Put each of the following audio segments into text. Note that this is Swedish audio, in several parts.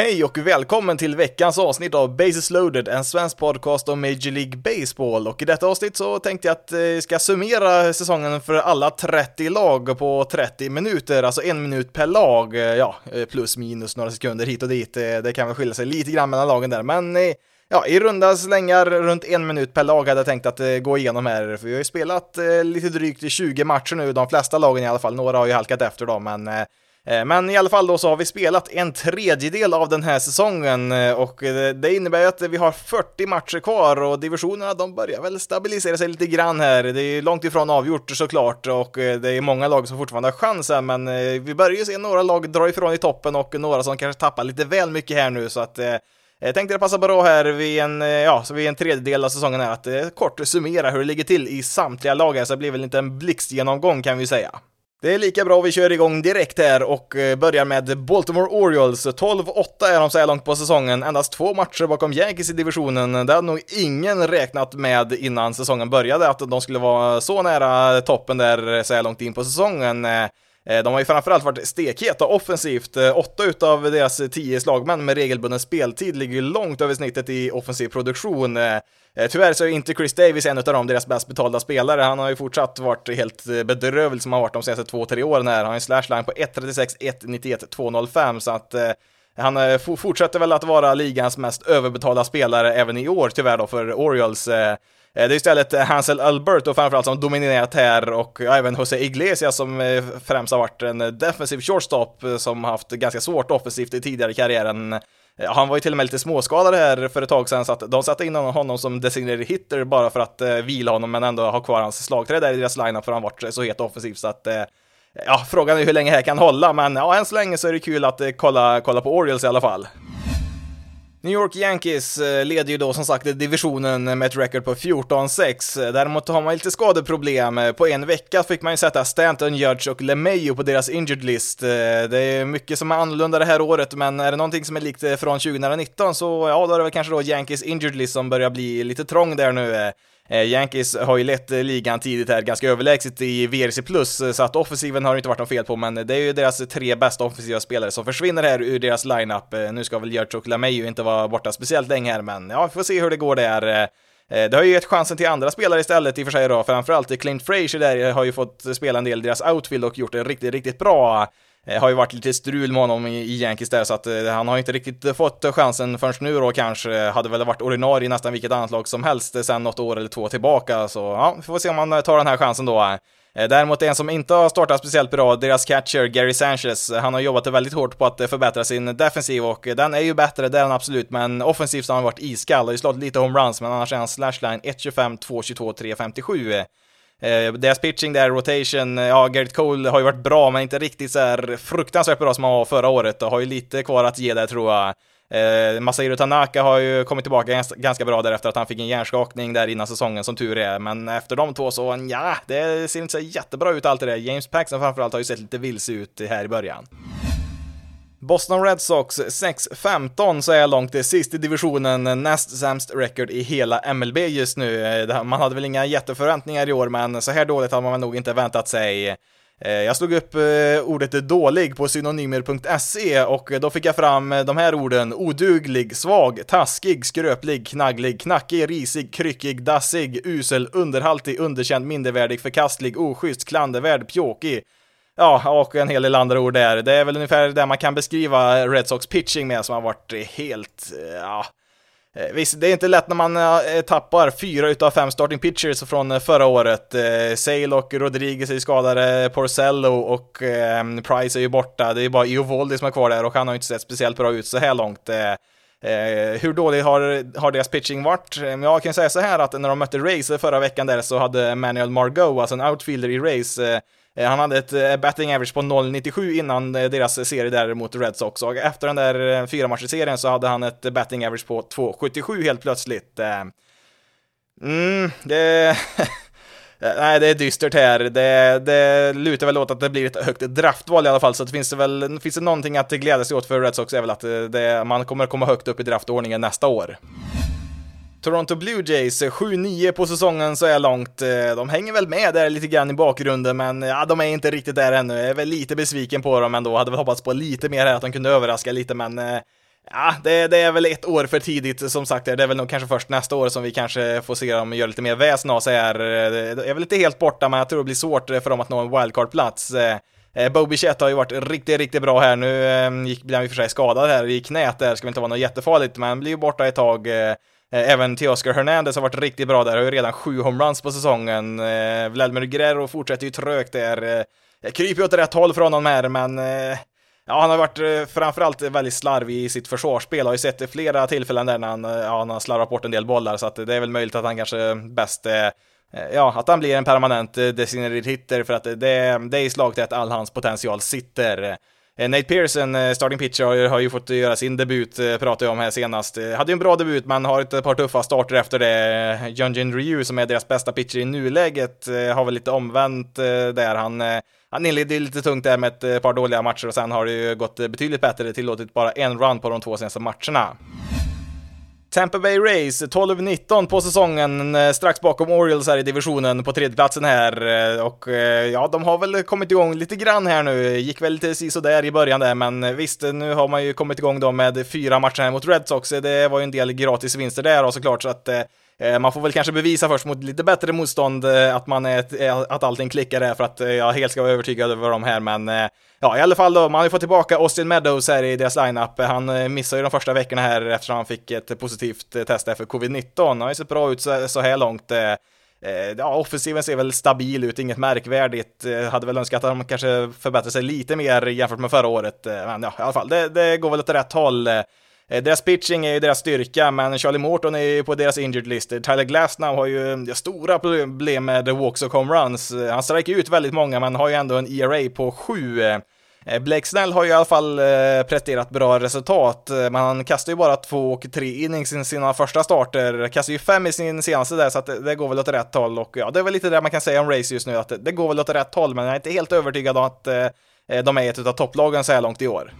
Hej och välkommen till veckans avsnitt av Bases loaded, en svensk podcast om Major League Baseball. Och i detta avsnitt så tänkte jag att jag ska summera säsongen för alla 30 lag på 30 minuter, alltså en minut per lag. Eh, ja, eh, plus minus några sekunder hit och dit. Det kan väl skilja sig lite grann mellan lagen där, men Ja, i runda slängar runt en minut per lag hade jag tänkt att gå igenom här, för vi har ju spelat lite drygt 20 matcher nu, de flesta lagen i alla fall, några har ju halkat efter då, men Eh, Eh, men i alla fall då så har vi spelat en tredjedel av den här säsongen eh, och eh, det innebär ju att vi har 40 matcher kvar och divisionerna de börjar väl stabilisera sig lite grann här. Det är långt ifrån avgjort såklart och det är många lag som fortfarande har chansen men vi börjar ju se några lag dra ifrån i toppen och några som kanske tappar lite väl mycket här nu så att jag tänkte det passar bra här vid en, ja, så vid en tredjedel av säsongen här att kort summera hur det ligger till i samtliga lag här så det blir väl inte en blixtgenomgång kan vi säga. Det är lika bra vi kör igång direkt här och eh, börjar med Baltimore Orioles. 12-8 är de så här långt på säsongen, endast två matcher bakom Yankees i divisionen. Det hade nog ingen räknat med innan säsongen började, att de skulle vara så nära toppen där eh, så här långt in på säsongen. Eh, Eh, de har ju framförallt varit stekheta offensivt. Eh, åtta utav deras tio slagmän med regelbunden speltid ligger ju långt över snittet i offensiv produktion. Eh, tyvärr så är inte Chris Davis en av dem, deras bäst betalda spelare. Han har ju fortsatt varit helt bedrövlig som han varit de senaste två, tre åren här. Han har en slashline på 1.36, 1.91, 2.05 så att han fortsätter väl att vara ligans mest överbetalda spelare även i år tyvärr då för Orioles. Eh, det är istället eh, Hansel Alberto framförallt som dominerat här och även Jose Iglesias som eh, främst har varit en defensiv shortstop som haft ganska svårt offensivt i tidigare karriären. Han var ju till och med lite småskadad här för ett tag sedan, så att de satte in honom som designated hitter bara för att vila honom, men ändå ha kvar hans slagträ där i deras lineup för han varit så het offensivt så att Ja, frågan är hur länge det här kan hålla, men ja, än så länge så är det kul att kolla, kolla på Orioles i alla fall. New York Yankees eh, leder ju då som sagt divisionen med ett record på 14-6. Däremot har man lite skadeproblem. På en vecka fick man ju sätta Stanton, Judge och LeMayo på deras injured list. Eh, det är mycket som är annorlunda det här året, men är det någonting som är likt eh, från 2019 så ja, då är det väl kanske då Yankees injured list som börjar bli lite trång där nu. Eh, Yankees har ju lett eh, ligan tidigt här ganska överlägset i VRC+, eh, så att offensiven har det inte varit något fel på, men det är ju deras tre bästa offensiva spelare som försvinner här ur deras lineup. Nu ska väl Gert och inte vara borta speciellt länge här, men ja, vi får se hur det går där. Det har ju gett chansen till andra spelare istället i och för sig då, framförallt Clint Frazier där har ju fått spela en del i deras outfield och gjort det riktigt, riktigt bra. Eh, har ju varit lite strul med honom i Yankees där, så att eh, han har inte riktigt fått chansen förrän nu då kanske. Hade väl varit ordinarie i nästan vilket annat lag som helst eh, sen något år eller två tillbaka, så ja, vi får se om han tar den här chansen då. Däremot en som inte har startat speciellt bra, deras catcher Gary Sanchez, han har jobbat väldigt hårt på att förbättra sin defensiv och den är ju bättre, det är den absolut, men offensivt har han varit iskall, har ju slagit lite homeruns, men annars är han slashline 1.25, 2.22, 3.57. Eh, deras pitching där, rotation, eh, ja, Garrett Cole har ju varit bra, men inte riktigt så här fruktansvärt bra som han var förra året och har ju lite kvar att ge där tror jag. Eh, Masahiro Tanaka har ju kommit tillbaka ganska, ganska bra därefter att han fick en hjärnskakning där innan säsongen som tur är, men efter de två så, ja, det ser inte så jättebra ut allt det där. James Paxton framförallt har ju sett lite vilse ut här i början. Boston Red Sox 6-15 så är långt det sist i divisionen, näst sämst record i hela MLB just nu. Eh, man hade väl inga jätteförväntningar i år, men så här dåligt hade man nog inte väntat sig. Eh, jag slog upp eh, ordet dålig på synonymer.se och då fick jag fram de här orden oduglig, svag, taskig, skröplig, knagglig, knackig, risig, kryckig, dassig, usel, underhaltig, underkänd, mindervärdig, förkastlig, oschysst, klandervärd, pjåkig, Ja, och en hel del andra ord där. Det är väl ungefär det man kan beskriva Red Sox pitching med som har varit eh, helt, eh, ja, eh, Visst, det är inte lätt när man tappar fyra utav fem starting pitchers från förra året. Sale och Rodriguez är ju skadade, Porcello och ehm, Price är ju borta. Det är bara Iovoldi som är kvar där och han har ju inte sett speciellt bra ut så här långt. hur dålig har, har deras pitching varit? Jag kan säga så här att när de mötte Race förra veckan där så hade Manuel Margot, alltså en outfielder i Race, Eh, han hade ett eh, batting average på 0,97 innan eh, deras serie där mot Red Sox och efter den där fyramatcherserien så hade han ett batting average på 2,77 helt plötsligt. Mm, det... Nej, det är dystert här. Det, det lutar väl åt att det blir ett högt draftval i alla fall, så det finns det väl, finns det någonting att glädja sig åt för Red Sox är väl att det, man kommer komma högt upp i draftordningen nästa år. Toronto Blue Jays, eh, 7-9 på säsongen så är långt. Eh, de hänger väl med där lite grann i bakgrunden, men eh, ja, de är inte riktigt där ännu. Jag är väl lite besviken på dem ändå. Hade väl hoppats på lite mer här, att de kunde överraska lite, men Ja, det, det, är väl ett år för tidigt som sagt. Det är väl nog kanske först nästa år som vi kanske får se dem göra lite mer väsen av sig här. Det är väl inte helt borta, men jag tror det blir svårt för dem att nå en wildcard-plats. Bobby Chet har ju varit riktigt, riktigt bra här. Nu gick, blev han i och för sig skadad här i knät där, ska väl inte vara något jättefarligt, men han blir ju borta ett tag. Eh, även även Teoscar Hernandez har varit riktigt bra där, har ju redan sju homeruns på säsongen. Eh, Vladimir Guerrero fortsätter ju trögt där. Eh, kryper ju åt rätt håll för honom här, men Ja, han har varit framförallt väldigt slarvig i sitt försvarsspel. Har ju sett flera tillfällen där när han, ja, han har slarvat bort en del bollar, så att det är väl möjligt att han kanske bäst Ja, att han blir en permanent designated hitter för att det, det är i slag att all hans potential sitter. Eh, Nate Pearson, eh, starting pitcher, har ju fått göra sin debut, eh, pratade jag om här senast. Hade ju en bra debut, men har ett par tuffa starter efter det. Jun Ryu, som är deras bästa pitcher i nuläget, har väl lite omvänt där. Han han inledde lite tungt där med ett par dåliga matcher och sen har det ju gått betydligt bättre, tillåtit bara en run på de två senaste matcherna. Tampa Bay Rays 12-19 på säsongen, eh, strax bakom Orioles här i divisionen på tredjeplatsen här. Eh, och eh, ja, de har väl kommit igång lite grann här nu. Gick väl lite sådär i början där, men visst, nu har man ju kommit igång då med fyra matcher här mot Red Sox. Det var ju en del gratis vinster där och såklart, så att Eh, man får väl kanske bevisa först mot lite bättre motstånd eh, att, man är, eh, att allting klickar där för att jag helt ska vara övertygad över dem här, men ja, i alla fall då, man har ju fått tillbaka Austin Meadows här i deras lineup. Han missade ju de första veckorna här eftersom han fick ett positivt test för covid-19. Han har ju sett bra ut så, här långt. Ja, offensiven ser väl stabil ut, inget märkvärdigt. Hade väl önskat att de kanske förbättrat sig lite mer jämfört med förra året. Men ja, i alla fall, det, det går väl åt rätt håll. Eh, deras pitching är ju deras styrka, men Charlie Morton är ju på deras injured list. Tyler Glasnow har ju eh, stora problem med walks och home runs. Eh, han sträcker ut väldigt många, men har ju ändå en ERA på 7. Blake Snell har ju i alla fall presterat bra resultat, men han kastar ju bara två och tre innings i sina första starter, kastar ju fem i sin senaste där, så att det, går väl åt rätt håll och ja, det är väl lite det man kan säga om Race just nu, att det, det går väl åt rätt håll, men jag är inte helt övertygad om att de är ett av topplagen så här långt i år.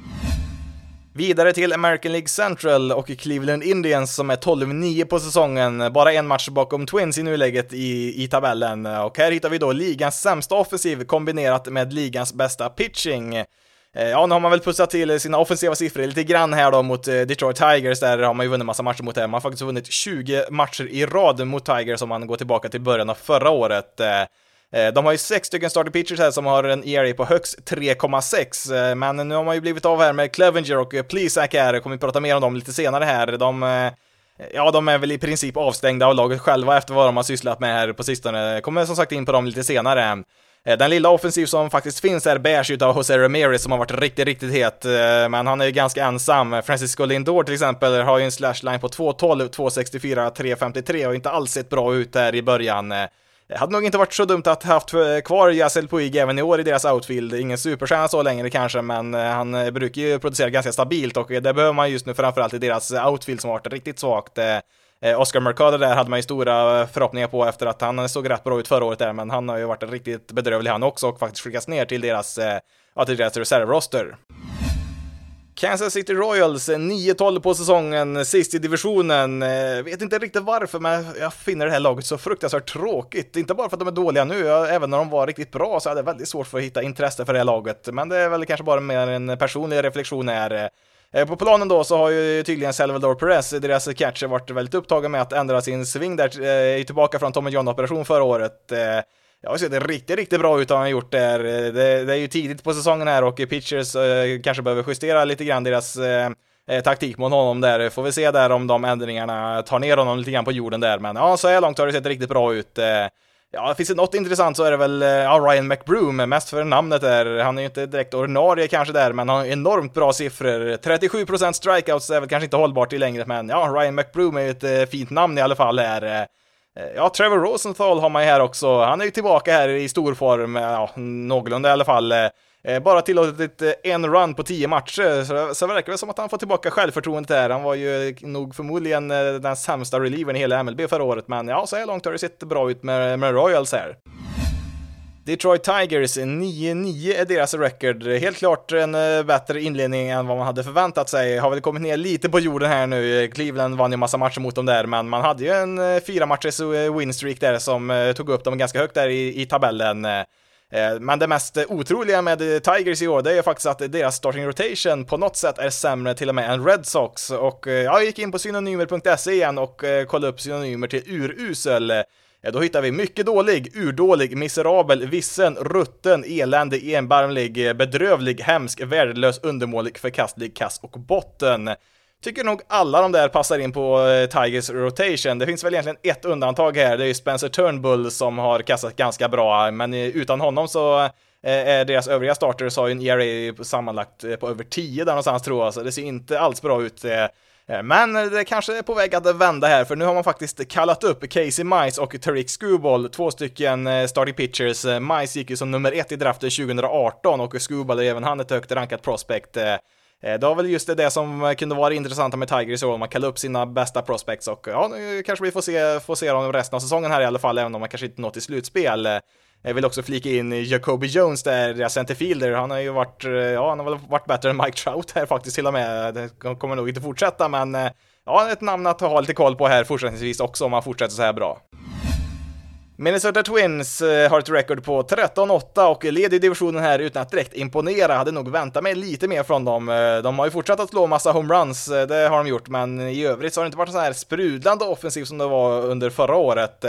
Vidare till American League Central och Cleveland Indians som är 12-9 på säsongen, bara en match bakom Twins i nuläget i, i tabellen. Och här hittar vi då ligans sämsta offensiv kombinerat med ligans bästa pitching. Eh, ja, nu har man väl pussat till sina offensiva siffror lite grann här då mot eh, Detroit Tigers, där har man ju vunnit massa matcher mot det. Man har faktiskt vunnit 20 matcher i rad mot Tigers om man går tillbaka till början av förra året. Eh, Eh, de har ju sex stycken starter pitchers här som har en ERA på högst 3,6, eh, men nu har man ju blivit av här med Clevenger och eh, Plesac här, kommer vi prata mer om dem lite senare här. De, ja, de är väl i princip avstängda av laget själva efter vad de har sysslat med här på sistone. Kommer som sagt in på dem lite senare. Den lilla offensiv som faktiskt finns här bärs utav Jose Ramirez som har varit riktigt, riktigt het, men han är ju ganska ensam. Francisco Lindor till exempel har ju en slashline på 2.12, 2.64, 3.53 och inte alls sett bra ut här i början. Det hade nog inte varit så dumt att haft eh, kvar Yassel Puig även i år i deras outfield. Ingen superstjärna så längre kanske, men eh, han eh, brukar ju producera ganska stabilt och det behöver man just nu framförallt i deras outfield som har varit riktigt svagt. Oscar Mercado där hade man ju stora förhoppningar på efter att han såg rätt bra ut förra året där, men han har ju varit riktigt bedrövlig han också och faktiskt skickats ner till deras, ja, till deras reservroster. Kansas City Royals eh, 9-12 på säsongen, sist i divisionen. Eh, vet inte riktigt varför, men jag finner det här laget så fruktansvärt tråkigt. Inte bara för att de är dåliga nu, även när de var riktigt bra så hade jag väldigt svårt för att hitta intresse för det här laget. Men det är väl kanske bara mer en personlig reflektion här. Eh, på planen då så har ju tydligen Salvador Perez, deras catcher, varit väldigt upptagen med att ändra sin sving där, är tillbaka från Tommy John-operation förra året. Jag har sett riktigt, riktigt bra ut har han gjort där. Det, det, är ju tidigt på säsongen här och pitchers eh, kanske behöver justera lite grann deras eh, eh, taktik mot honom där. Får vi se där om de ändringarna tar ner honom lite grann på jorden där. Men ja, så här långt har det sett riktigt bra ut. Eh, ja, finns det något intressant så är det väl eh, ja, Ryan McBroom, mest för namnet där. Han är ju inte direkt ordinarie kanske där, men han har enormt bra siffror. 37% strikeouts är väl kanske inte hållbart i längre, men ja, Ryan McBroom är ju ett eh, fint namn i alla fall här. Eh, ja, Trevor Rosenthal har man ju här också. Han är ju tillbaka här i stor form, eh, ja, någorlunda i alla fall. Eh, bara tillåtit en run på tio matcher, så det, så det verkar väl som att han får tillbaka självförtroendet där. Han var ju nog förmodligen den sämsta relievern i hela MLB förra året, men ja, så här långt har det sett bra ut med, med Royals här. Detroit Tigers 9-9 är deras record. Helt klart en eh, bättre inledning än vad man hade förväntat sig. Har väl kommit ner lite på jorden här nu. Cleveland vann ju massa matcher mot dem där, men man hade ju en eh, fyra matchers eh, winstreak där som tog upp dem ganska högt där i, i tabellen. Men det mest otroliga med Tigers i år, det är faktiskt att deras starting rotation på något sätt är sämre till och med än Red Sox. Och jag gick in på synonymer.se igen och kollade upp synonymer till urusel. Eh, då hittar vi mycket dålig, urdålig, miserabel, vissen, rutten, eländig, enbarmlig, eh, bedrövlig, hemsk, värdelös, undermålig, förkastlig, kass och botten. Tycker nog alla de där passar in på eh, Tigers rotation. Det finns väl egentligen ett undantag här, det är ju Spencer Turnbull som har kastat ganska bra, men utan honom så är deras övriga starters har ju en ERA sammanlagt på över 10 där någonstans tror jag, så det ser inte alls bra ut. Eh, men eh, det kanske är på väg att vända här, för nu har man faktiskt kallat upp Casey Mice och Tariq Skubal, två stycken eh, starting pitchers. Mice gick ju som nummer ett i draften 2018 och Skubal är även han ett högt rankat prospect. Det var väl just det som kunde vara intressanta med Tigers i år, man kallar upp sina bästa prospects och ja, nu kanske vi får se, får se dem resten av säsongen här i alla fall, även om man kanske inte nått i slutspel. Jag vill också flika in Jacoby Jones där, deras centerfielder. Han har ju varit, eh, ja, han har väl varit bättre än Mike Trout här faktiskt till och med. Det kommer nog inte fortsätta, men eh, ja, ett namn att ha lite koll på här fortsättningsvis också om han fortsätter så här bra. Minnesota Twins eh, har ett record på 13-8 och leder divisionen här utan att direkt imponera. Hade nog väntat mig lite mer från dem. De har ju fortsatt att slå massa homeruns, det har de gjort, men i övrigt så har det inte varit så här sprudlande offensiv som det var under förra året.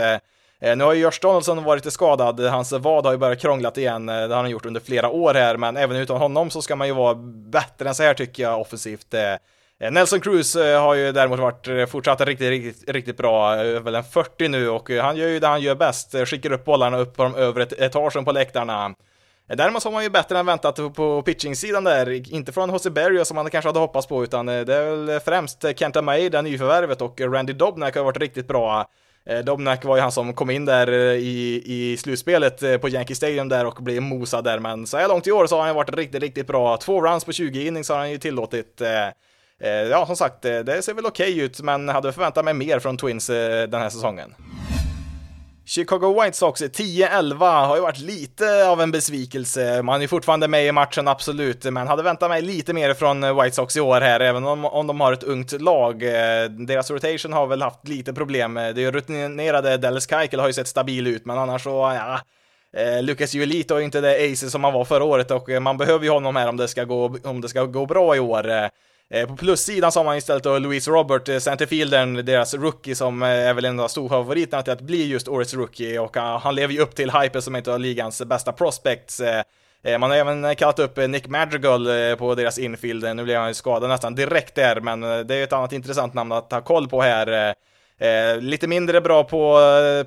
Eh, nu har ju Josh Donaldson varit lite skadad, hans vad har ju börjat krånglat igen, eh, det har han gjort under flera år här, men även utan honom så ska man ju vara bättre än så här tycker jag offensivt. Eh, Nelson Cruz har ju däremot varit fortsatt riktigt, riktigt, riktigt bra, väl en 40 nu och han gör ju det han gör bäst, skickar upp bollarna upp på de övre etagen på läktarna. Däremot har man ju bättre än väntat på pitching-sidan där, inte från Jose Berrio som man kanske hade hoppats på, utan det är väl främst Kenta Maeda, nyförvärvet, och Randy Dobnak har varit riktigt bra. Eh, Dobnak var ju han som kom in där eh, i, i slutspelet eh, på Yankee Stadium där och blev mosad där, men så här långt i år så har han varit riktigt, riktigt bra. Två runs på 20 innings har han ju tillåtit. Ja, som sagt, det ser väl okej okay ut, men hade förväntat mig mer från Twins den här säsongen. Chicago White Sox 10-11 har ju varit lite av en besvikelse. Man är fortfarande med i matchen, absolut, men hade väntat mig lite mer från eh, White Sox i år här, även om, om de har ett ungt lag. Eh, deras rotation har väl haft lite problem. Eh, det rutinerade Dallas Keuchel har ju sett stabil ut, men annars så, ja, Lucas Julito är inte det ace som han var förra året och man behöver ju honom här om det ska gå, om det ska gå bra i år. Eh, på plussidan så har man istället då Louise Robert, eh, centerfieldern, deras rookie som eh, är väl en av storfavoriterna till att bli just årets rookie och han lever ju upp till hypen som inte av ligans bästa prospects. Man har även kallat upp Nick Madrigal på deras infield, nu blev han ju skadad nästan direkt där, men det är ett annat intressant namn att ha koll på här. Eh, lite mindre bra på,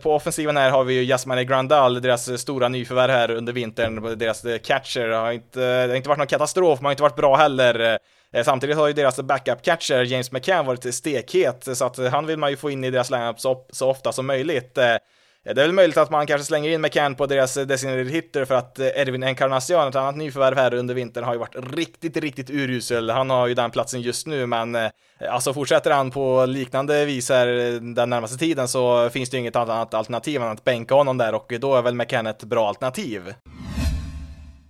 på offensiven här har vi ju Jasmine Grandal, deras stora nyförvärv här under vintern. Deras catcher har inte, det har inte varit någon katastrof, man har inte varit bra heller. Eh, samtidigt har ju deras backup-catcher James McCann varit stekhet, så att eh, han vill man ju få in i deras lineup så, så ofta som möjligt. Eh, det är väl möjligt att man kanske slänger in McCann på deras designated hitter för att Edwin Encarnacion, ett annat nyförvärv här under vintern, har ju varit riktigt, riktigt urusel. Han har ju den platsen just nu, men alltså fortsätter han på liknande vis här den närmaste tiden så finns det ju inget annat alternativ än att bänka honom där och då är väl McCann ett bra alternativ.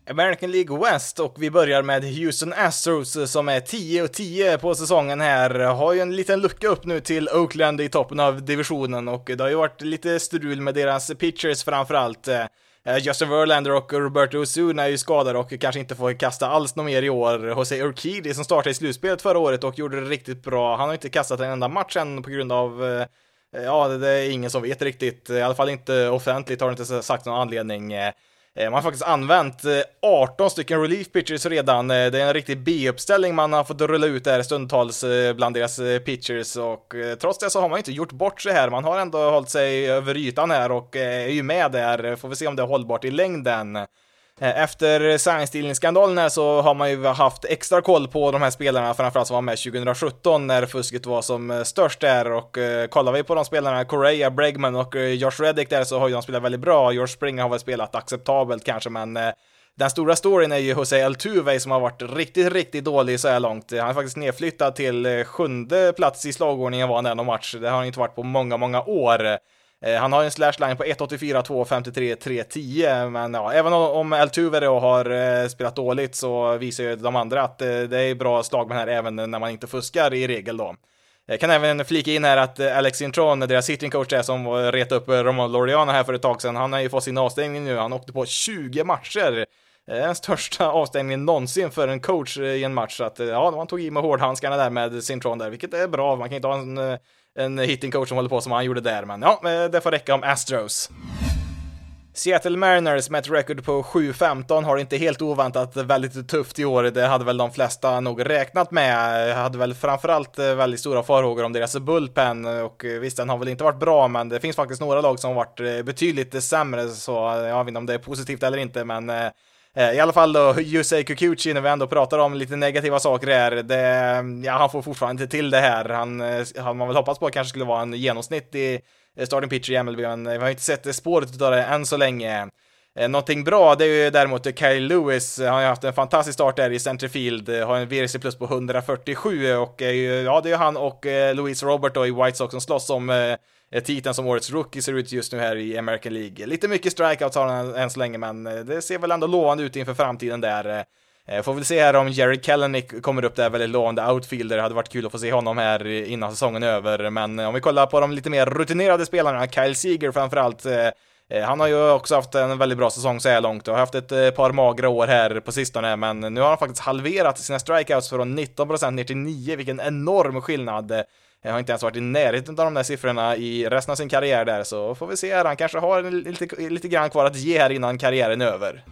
American League West och vi börjar med Houston Astros som är 10 och 10 på säsongen här. Har ju en liten lucka upp nu till Oakland i toppen av divisionen och det har ju varit lite strul med deras pitchers framförallt. Eh, Justin Verlander och Roberto Osuna är ju skadade och kanske inte får kasta alls något mer i år. Jose Urquidy som startade i slutspelet förra året och gjorde det riktigt bra. Han har inte kastat en enda match än på grund av eh, Ja, det är ingen som vet riktigt. I alla fall inte offentligt har det inte sagt någon anledning. Eh, man har faktiskt använt eh, 18 stycken relief pitchers redan. Eh, det är en riktig B-uppställning man har fått rulla ut där stundtals bland deras pitchers och trots det så har man inte gjort bort sig här. Man har ändå hållit sig över ytan här och är ju med där. Får vi se om det är hållbart i längden. Eh, efter signstealing-skandalen här så har man ju haft extra koll på de här spelarna, framförallt som var med 2017 när fusket var som eh, störst där och eh, kollar vi på de spelarna, Correa, Bregman och eh, Josh Reddick där så har ju de spelat väldigt bra. Josh Springer har väl spelat acceptabelt kanske, men eh, den stora storyn är ju Jose Altuve som har varit riktigt, riktigt dålig så här långt. Han är faktiskt nedflyttad till sjunde plats i slagordningen var han en någon match. Det har han inte varit på många, många år. Eh, han har en slashline på 1.84, 2.53, 3.10, men ja, även om Altuve då har eh, spelat dåligt så visar ju de andra att eh, det är bra slagmän här även när man inte fuskar i regel då. Jag kan även flika in här att Alex Intron, deras sitting coach där som retade upp Roman Loriana här för ett tag sedan, han har ju fått sin avstängning nu, han åkte på 20 matcher. Den största avstängningen någonsin för en coach i en match, så att ja, man tog i med hårdhandskarna där med Sintron där, vilket är bra, man kan inte ha en en hitting coach som håller på som han gjorde där, men ja, eh, det får räcka om Astros. Seattle Mariners med ett record på 7-15 har inte helt oväntat väldigt tufft i år. Det hade väl de flesta nog räknat med. Jag hade väl framförallt eh, väldigt stora farhågor om deras bullpen eh, och visst, den har väl inte varit bra, men det finns faktiskt några lag som har varit betydligt sämre, så jag vet inte om det är positivt eller inte, men Eh, I alla fall då, Yusei Kukuchi, när vi ändå pratar om lite negativa saker här, det, ja, han får fortfarande inte till det här. Han eh, hade man väl hoppats på kanske skulle vara en genomsnittlig eh, starting pitcher i MLB, men vi har inte sett spåret av det än så länge. Någonting bra, det är ju däremot Kyle Lewis. Han har ju haft en fantastisk start där i centerfield, har en VRC plus på 147 och ja, det är ju han och Louis Robert då i White Sox som slåss om Eh, titeln som årets rookie ser ut just nu här i American League. Lite mycket strikeouts har han än så länge, men eh, det ser väl ändå lovande ut inför framtiden där. Eh. Får väl se här om Jerry Kellenick kommer upp där, väldigt lovande outfielder. Det hade varit kul att få se honom här innan säsongen är över, men om vi kollar på de lite mer rutinerade spelarna, Kyle Seager framförallt, han har ju också haft en väldigt bra säsong så här långt och har haft ett par magra år här på sistone, men nu har han faktiskt halverat sina strikeouts från 19% ner till 9, vilken enorm skillnad. Jag har inte ens varit i närheten av de där siffrorna i resten av sin karriär där, så får vi se här. Han kanske har lite, lite grann kvar att ge här innan karriären är över.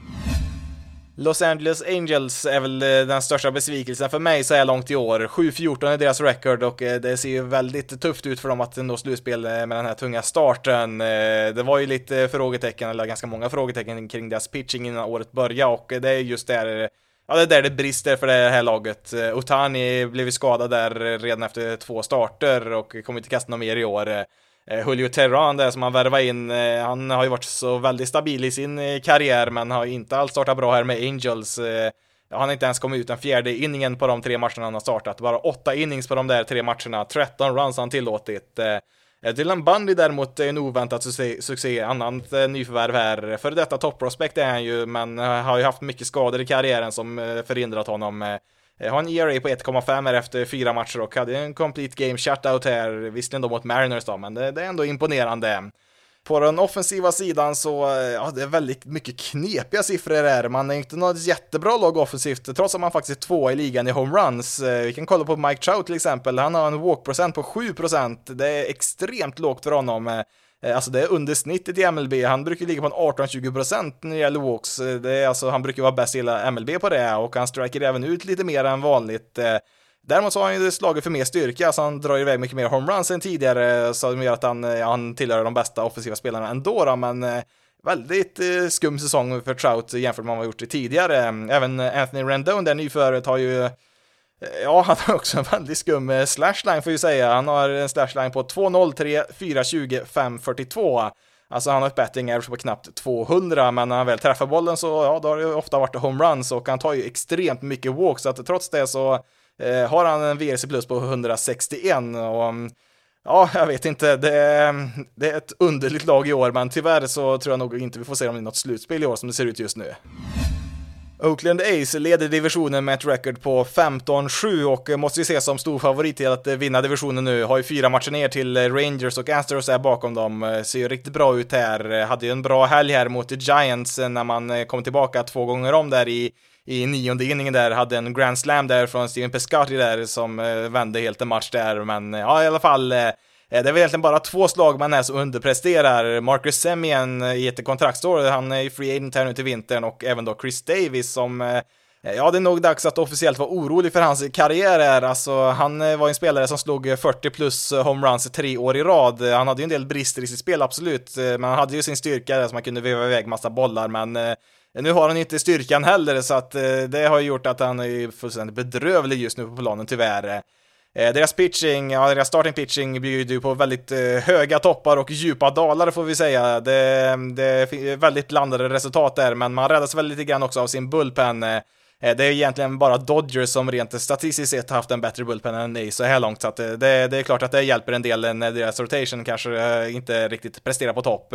Los Angeles Angels är väl eh, den största besvikelsen för mig så här långt i år. 7-14 är deras record och eh, det ser ju väldigt tufft ut för dem att nå slutspel eh, med den här tunga starten. Det var ju lite frågetecken, eller ganska många frågetecken kring deras pitching innan året började och det är just där Ja, det är där det brister för det här laget. Eh, Otani blev skadad där redan efter två starter och kommer inte kasta något mer i år. Eh, Julio Terran där som han värvade in, eh, han har ju varit så väldigt stabil i sin karriär men har inte alls startat bra här med Angels. Han har inte ens kommit ut den fjärde inningen på de tre matcherna han har startat. Bara åtta innings på de där tre matcherna, 13 runs har han tillåtit. Eh, Dylan Bundy däremot är en oväntad succé, succé annat eh, nyförvärv här. Före detta topprospect är han ju, men eh, har ju haft mycket skador i karriären som förhindrat honom. Har en ERA på 1,5 här efter fyra matcher och hade en complete game shutout här, visserligen då mot Mariners då, men det, det är ändå imponerande. På den offensiva sidan så, eh, ja, det är väldigt mycket knepiga siffror här. Man är inte något jättebra lag offensivt, trots att man faktiskt är tvåa i ligan i homeruns. Eh, vi kan kolla på Mike Trout till exempel, han har en walk-procent på 7%. Det är extremt lågt för honom. Eh. Alltså det är under snittet i MLB, han brukar ligga på en 18-20% när det gäller walks. Det är alltså, han brukar vara bäst i hela MLB på det och han striker även ut lite mer än vanligt. Däremot så har han ju slagit för mer styrka, så han drar iväg mycket mer homeruns än tidigare, så det gör att han, ja, han tillhör de bästa offensiva spelarna ändå då, men eh, väldigt eh, skum säsong för Trout jämfört med vad man gjort tidigare. Även Anthony Rendon, där nyföret, har ju eh, Ja, han har också en väldigt skum slashline får ju säga. Han har en slashline på 2.03, 4.20, 5.42. Alltså han har ett betting average på knappt 200, men när han väl träffar bollen så, ja, då har det ofta varit homeruns och han tar ju extremt mycket walks, så att trots det så eh, har han en VRC plus på 161 och mm, Ja, jag vet inte. Det är, det är ett underligt lag i år, men tyvärr så tror jag nog inte vi får se dem i något slutspel i år som det ser ut just nu. Oakland Ace leder divisionen med ett record på 15-7 och måste ju ses som stor favorit till att vinna divisionen nu. Har ju fyra matcher ner till Rangers och Astros är bakom dem. Ser ju riktigt bra ut här. Hade ju en bra helg här mot Giants när man kom tillbaka två gånger om där i i nionde inningen där, hade en grand slam där från Steven Pescati där som eh, vände helt en match där, men eh, ja, i alla fall eh, eh, det är väl egentligen bara två slagmän här som underpresterar. Marcus Semien eh, i ett kontraktsår, han är ju free agent här nu till vintern och även då Chris Davis som eh, Ja, det är nog dags att officiellt vara orolig för hans karriär här. Alltså, han var ju en spelare som slog 40 plus homeruns tre år i rad. Han hade ju en del brister i sitt spel, absolut, men han hade ju sin styrka där som han kunde veva iväg massa bollar, men nu har han inte styrkan heller, så att eh, det har gjort att han är fullständigt bedrövlig just nu på planen tyvärr. Eh, deras pitching, ja deras starting pitching bjuder ju på väldigt eh, höga toppar och djupa dalar får vi säga. Det, det är väldigt blandade resultat där, men man räddas väl lite grann också av sin bullpen. Det är egentligen bara Dodgers som rent statistiskt sett haft en bättre bullpen än Ace så här långt, så att det, det, är klart att det hjälper en del när deras rotation kanske inte riktigt presterar på topp.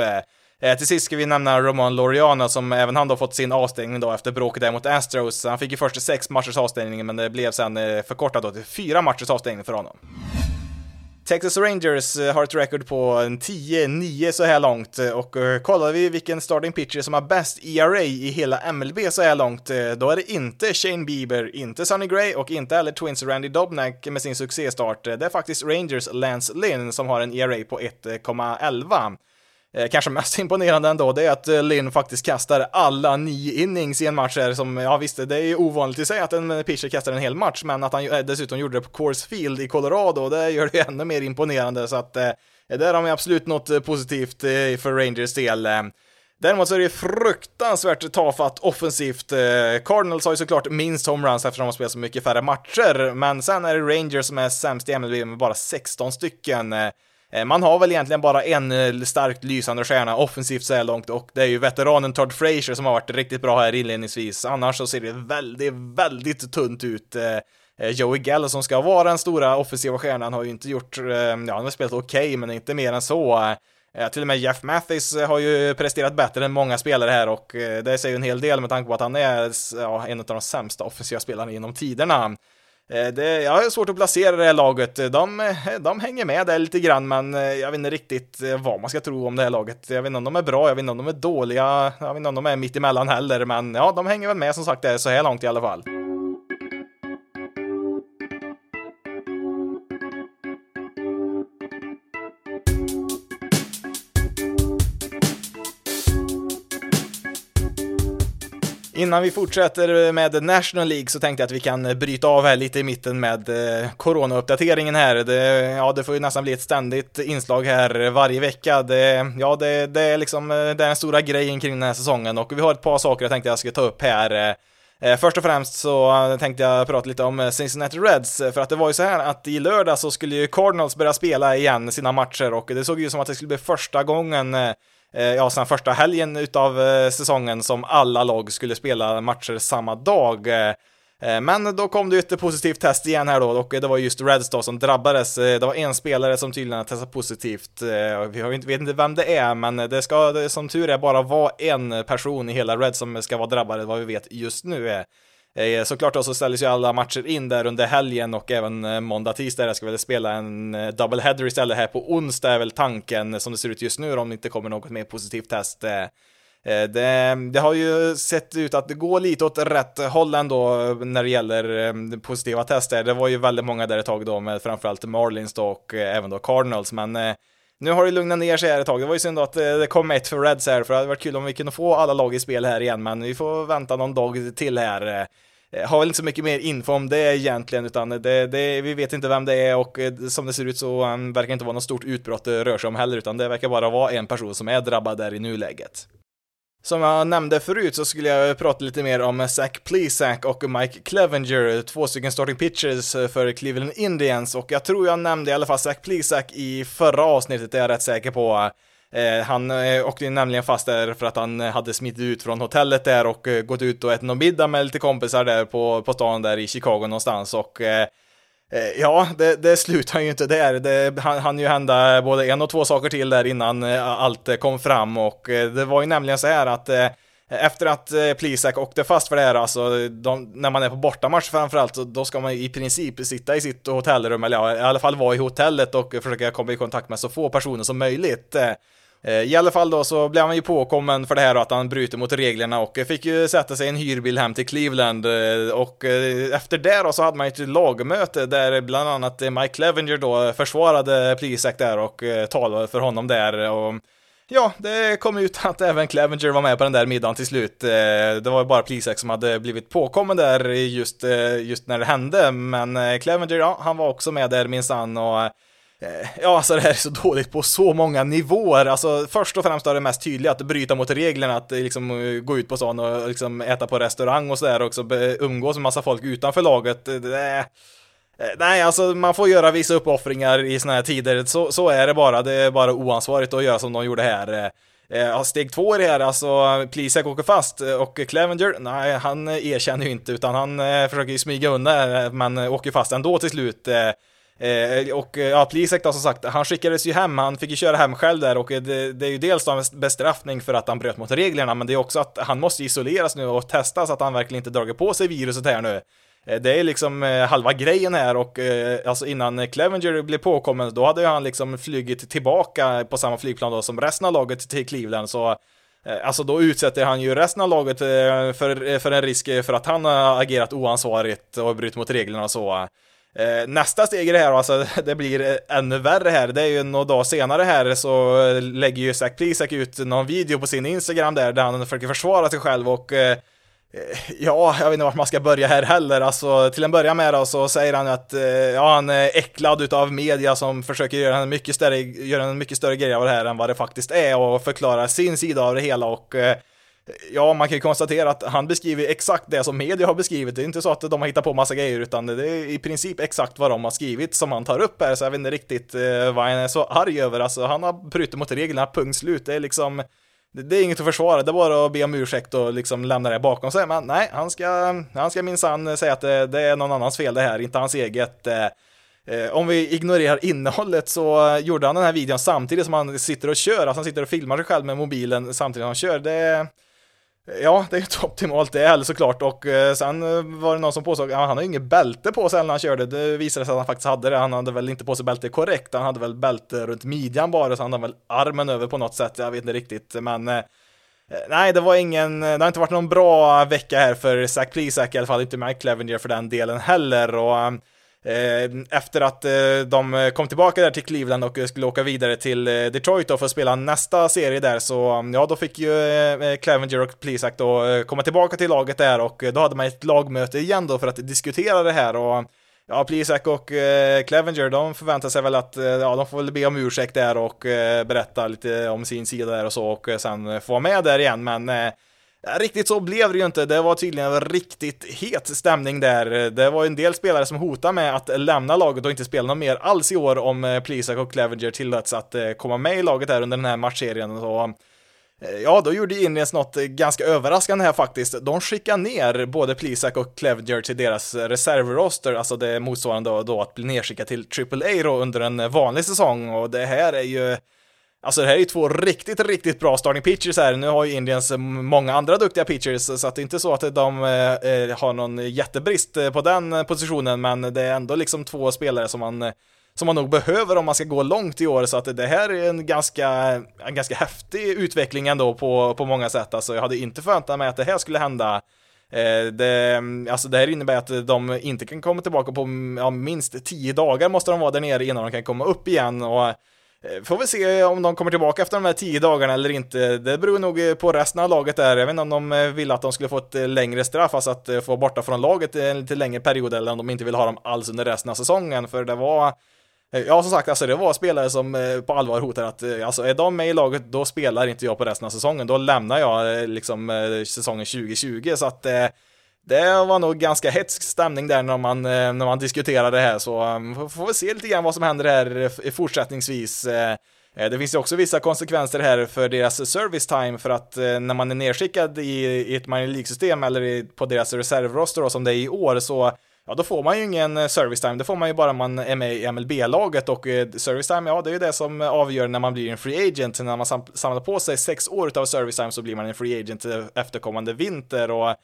Eh, till sist ska vi nämna Roman Loriana som även han då fått sin avstängning då efter bråket där mot Astros. Han fick ju först sex matchers avstängning, men det blev sen eh, förkortat då till fyra matchers avstängning för honom. Texas Rangers eh, har ett record på 10-9 så här långt och kollar vi vilken starting pitcher som har bäst ERA i hela MLB så här långt, då är det inte Shane Bieber, inte Sonny Gray och inte heller Twins Randy Dobnak med sin succéstart. Det är faktiskt Rangers Lance Lynn som har en ERA på 1,11. Eh, kanske mest imponerande ändå, det är att eh, Lynn faktiskt kastar alla nio innings i en match här som, ja visst, det är ju ovanligt i sig att en eh, pitcher kastar en hel match, men att han eh, dessutom gjorde det på Coors Field i Colorado, det gör det ännu mer imponerande, så att eh, där har man absolut något eh, positivt eh, för Rangers del. Däremot så är det fruktansvärt tafatt offensivt. Cardinals har ju såklart minst homeruns eftersom de har spelat så mycket färre matcher, men sen är det Rangers som är sämst i MLB med bara 16 stycken. Eh, man har väl egentligen bara en eh, starkt lysande stjärna offensivt så här långt och det är ju veteranen Todd Frazier som har varit riktigt bra här inledningsvis. Annars så ser det väldigt, väldigt tunt ut. Eh, Joey Gell, som ska vara den stora offensiva stjärnan har ju inte gjort, ja han har spelat okej okay, men inte mer än så. Till och med Jeff Mathis har ju presterat bättre än många spelare här och det säger ju en hel del med tanke på att han är ja, en av de sämsta offensiva spelarna genom tiderna. Eh, det, jag har svårt att placera det här laget. De, de hänger med där lite grann, men eh, jag vet inte riktigt eh, vad man ska tro om det här laget. Jag vet inte om de är bra, jag vet inte om de är dåliga, jag vet inte om de är mitt emellan heller, men ja, de hänger väl med som sagt så här långt i alla fall. Innan vi fortsätter med National League så tänkte jag att vi kan bryta av här lite i mitten med eh, Corona-uppdateringen här. Det, ja, det får ju nästan bli ett ständigt inslag här varje vecka. Det, ja, det, det är liksom eh, det är den stora grejen kring den här säsongen och vi har ett par saker jag tänkte jag ska ta upp här. Eh, först och främst så tänkte jag prata lite om Cincinnati Reds, för att det var ju så här att i lördag så skulle ju Cardinals börja spela igen sina matcher och det såg ju som att det skulle bli första gången Eh, ja, sen första helgen utav eh, säsongen som alla lag skulle spela matcher samma dag. Eh, men då kom det ju ett positivt test igen här då och det var just Reds då som drabbades. Det var en spelare som tydligen testat positivt. Vi vet inte vem det är, men det ska som tur är bara vara en person i hela Reds som ska vara drabbad, vad vi vet just nu. Eh, såklart då så ställdes ju alla matcher in där under helgen och även eh, måndag, tisdag Jag ska väl spela en eh, double header istället här på onsdag är väl tanken som det ser ut just nu om det inte kommer något mer positivt test. Det, det, har ju sett ut att det går lite åt rätt håll ändå när det gäller positiva tester. Det var ju väldigt många där ett tag då med framförallt Marlins då och även då Cardinals, men nu har det lugnat ner sig här ett tag. Det var ju synd att det kom ett för Reds här, för det hade varit kul om vi kunde få alla lag i spel här igen, men vi får vänta någon dag till här. Eh, har väl inte så mycket mer info om det egentligen, utan det, det, vi vet inte vem det är och eh, som det ser ut så um, verkar inte vara något stort utbrott det rör sig om heller, utan det verkar bara vara en person som är drabbad där i nuläget. Som jag nämnde förut så skulle jag prata lite mer om Zach Plesac och Mike Clevenger, två stycken starting pitchers för Cleveland Indians och jag tror jag nämnde i alla fall Zach Plesac i förra avsnittet, det är jag rätt säker på. Eh, han eh, åkte nämligen fast där för att han eh, hade smitit ut från hotellet där och gått ut och ätit någon middag med lite kompisar där på, på stan där i Chicago någonstans och Ja, det, det slutar ju inte där. Det hann ju hända både en och två saker till där innan allt kom fram och det var ju nämligen så här att efter att Plisak åkte fast för det här, alltså, de, när man är på bortamatch framförallt, då ska man i princip sitta i sitt hotellrum, eller ja, i alla fall vara i hotellet och försöka komma i kontakt med så få personer som möjligt. Eh, I alla fall då så blev han ju påkommen för det här och att han bryter mot reglerna och eh, fick ju sätta sig i en hyrbil hem till Cleveland eh, och efter det då så hade man ju ett lagmöte där bland annat Mike Clevenger då försvarade Plisak där och talade för honom där och Ja, det kom ut att även Clevenger var med på den där middagen till slut. Det var bara Plisak som hade blivit påkommen där just, just när det hände, men Clevenger, ja, han var också med där minsann och Eh, ja, alltså det här är så dåligt på så många nivåer. Alltså först och främst är det mest tydliga att bryta mot reglerna, att eh, liksom eh, gå ut på stan och liksom äta på restaurang och sådär också, umgås med massa folk utanför laget. Det, nej, alltså man får göra vissa uppoffringar i sådana här tider, så, så är det bara. Det är bara oansvarigt att göra som de gjorde här. Ja, steg två i det här, alltså Plisak åker fast och Clevenger, nej, han erkänner ju inte utan han försöker ju smyga undan men åker fast ändå till slut. Eh, och eh, ja, Plisek då som sagt, han skickades ju hem, han fick ju köra hem själv där och det, det är ju dels då en bestraffning för att han bröt mot reglerna, men det är också att han måste isoleras nu och testas att han verkligen inte dragit på sig viruset här nu. Eh, det är liksom eh, halva grejen här och alltså innan Clevenger blev påkommen, då hade ju han liksom flugit tillbaka på samma flygplan då som resten av laget till Cleveland, så Alltså då utsätter han ju resten av laget för, för en risk för att han har agerat oansvarigt och brutit mot reglerna och så. Eh, nästa steg i det här, alltså det blir ännu värre här, det är ju några dagar senare här så lägger ju Zack Plisak ut någon video på sin Instagram där, där han försöker försvara sig själv och eh, eh, ja, jag vet inte vart man ska börja här heller. Alltså, till en början med då så säger han att eh, ja, han är äcklad utav media som försöker göra en mycket större, göra en mycket större grej av det här än vad det faktiskt är och förklara sin sida av det hela och eh, Ja, man kan ju konstatera att han beskriver exakt det som media har beskrivit. Det är inte så att de har hittat på massa grejer, utan det är i princip exakt vad de har skrivit som han tar upp här, så jag vet inte riktigt eh, vad han är så arg över. Alltså, han har brutit mot reglerna, punkt slut. Det är liksom det, är inget att försvara, det är bara att be om ursäkt och liksom lämna det bakom sig. Men nej, han ska, han ska minsann säga att det, det, är någon annans fel det här, inte hans eget. Eh, eh, om vi ignorerar innehållet så gjorde han den här videon samtidigt som han sitter och kör, alltså han sitter och filmar sig själv med mobilen samtidigt som han kör. Det, Ja, det är inte optimalt det heller såklart och eh, sen eh, var det någon som påstod att han har inget bälte på sig när han körde. Det visade sig att han faktiskt hade det. Han hade väl inte på sig bälte korrekt. Han hade väl bälte runt midjan bara, så han hade väl armen över på något sätt. Jag vet inte riktigt, men eh, nej, det var ingen. Det har inte varit någon bra vecka här för Zack Plisak i alla fall, inte Mike Clevenger för den delen heller och Eh, efter att eh, de kom tillbaka där till Cleveland och eh, skulle åka vidare till Detroit då för att spela nästa serie där så mm, ja, då fick ju Clevenger och Plisak då komma tillbaka till laget där och då hade man ett lagmöte igen då för att diskutera det här och Ja, Plisak och Clevenger, de förväntar sig väl att, ja, de får väl be om ursäkt där och berätta lite om sin sida där och så och sen få vara med där igen, men Riktigt så blev det ju inte. Det var tydligen en riktigt het stämning där. Det var en del spelare som hotade med att lämna laget och inte spela något mer alls i år om eh, Plisak och Clevenger tilläts att eh, komma med i laget här under den här matchserien. Så, eh, ja, då gjorde Indiens något ganska överraskande här faktiskt. De skickade ner både Plisak och Clevenger till deras reservroster, alltså det motsvarande då att bli nedskickad till AAA då under en vanlig säsong och det här är ju Alltså det här är ju två riktigt, riktigt bra starting pitchers här. Nu har ju Indiens många andra duktiga pitchers, så att det är inte så att de eh, eh har någon jättebrist eh, på den positionen, men det är ändå liksom två spelare som man som man nog behöver om man ska gå långt i år, så att det här är en ganska, en ganska häftig utveckling ändå på, på många sätt. Alltså jag hade inte förväntat mig att det här skulle hända eh, det, alltså det här innebär att de inte kan komma tillbaka på ja, minst tio dagar måste de vara där nere innan de kan komma upp igen och Eh, får vi se om de kommer tillbaka efter de här tio dagarna eller inte. Det beror nog eh, på resten av laget där. Jag vet inte om de eh, ville att de skulle få ett längre straff, alltså att få borta från laget en lite längre period, eller om de inte vill ha dem alls under resten av säsongen, för det var Ja, som sagt, alltså det var spelare som på allvar hotade att alltså, är de med i laget, då spelar inte jag på resten av säsongen. Då lämnar jag liksom säsongen 2020, så att det var nog ganska hetsk stämning där när man, eh, när man diskuterade det här, så um, får vi se lite grann vad som händer här eh, fortsättningsvis. Eh. Det finns ju också vissa konsekvenser här för deras service time, för att när man är nedskickad i, i ett minor League-system eller på deras reservroster som det är i år, så ja, då får man ju ingen service time. Det får man ju bara om man är med i MLB-laget och service time, ja, det är ju det som avgör när man blir en free agent. När man samlar på sig sex år av service time så blir man en free agent efterkommande vinter och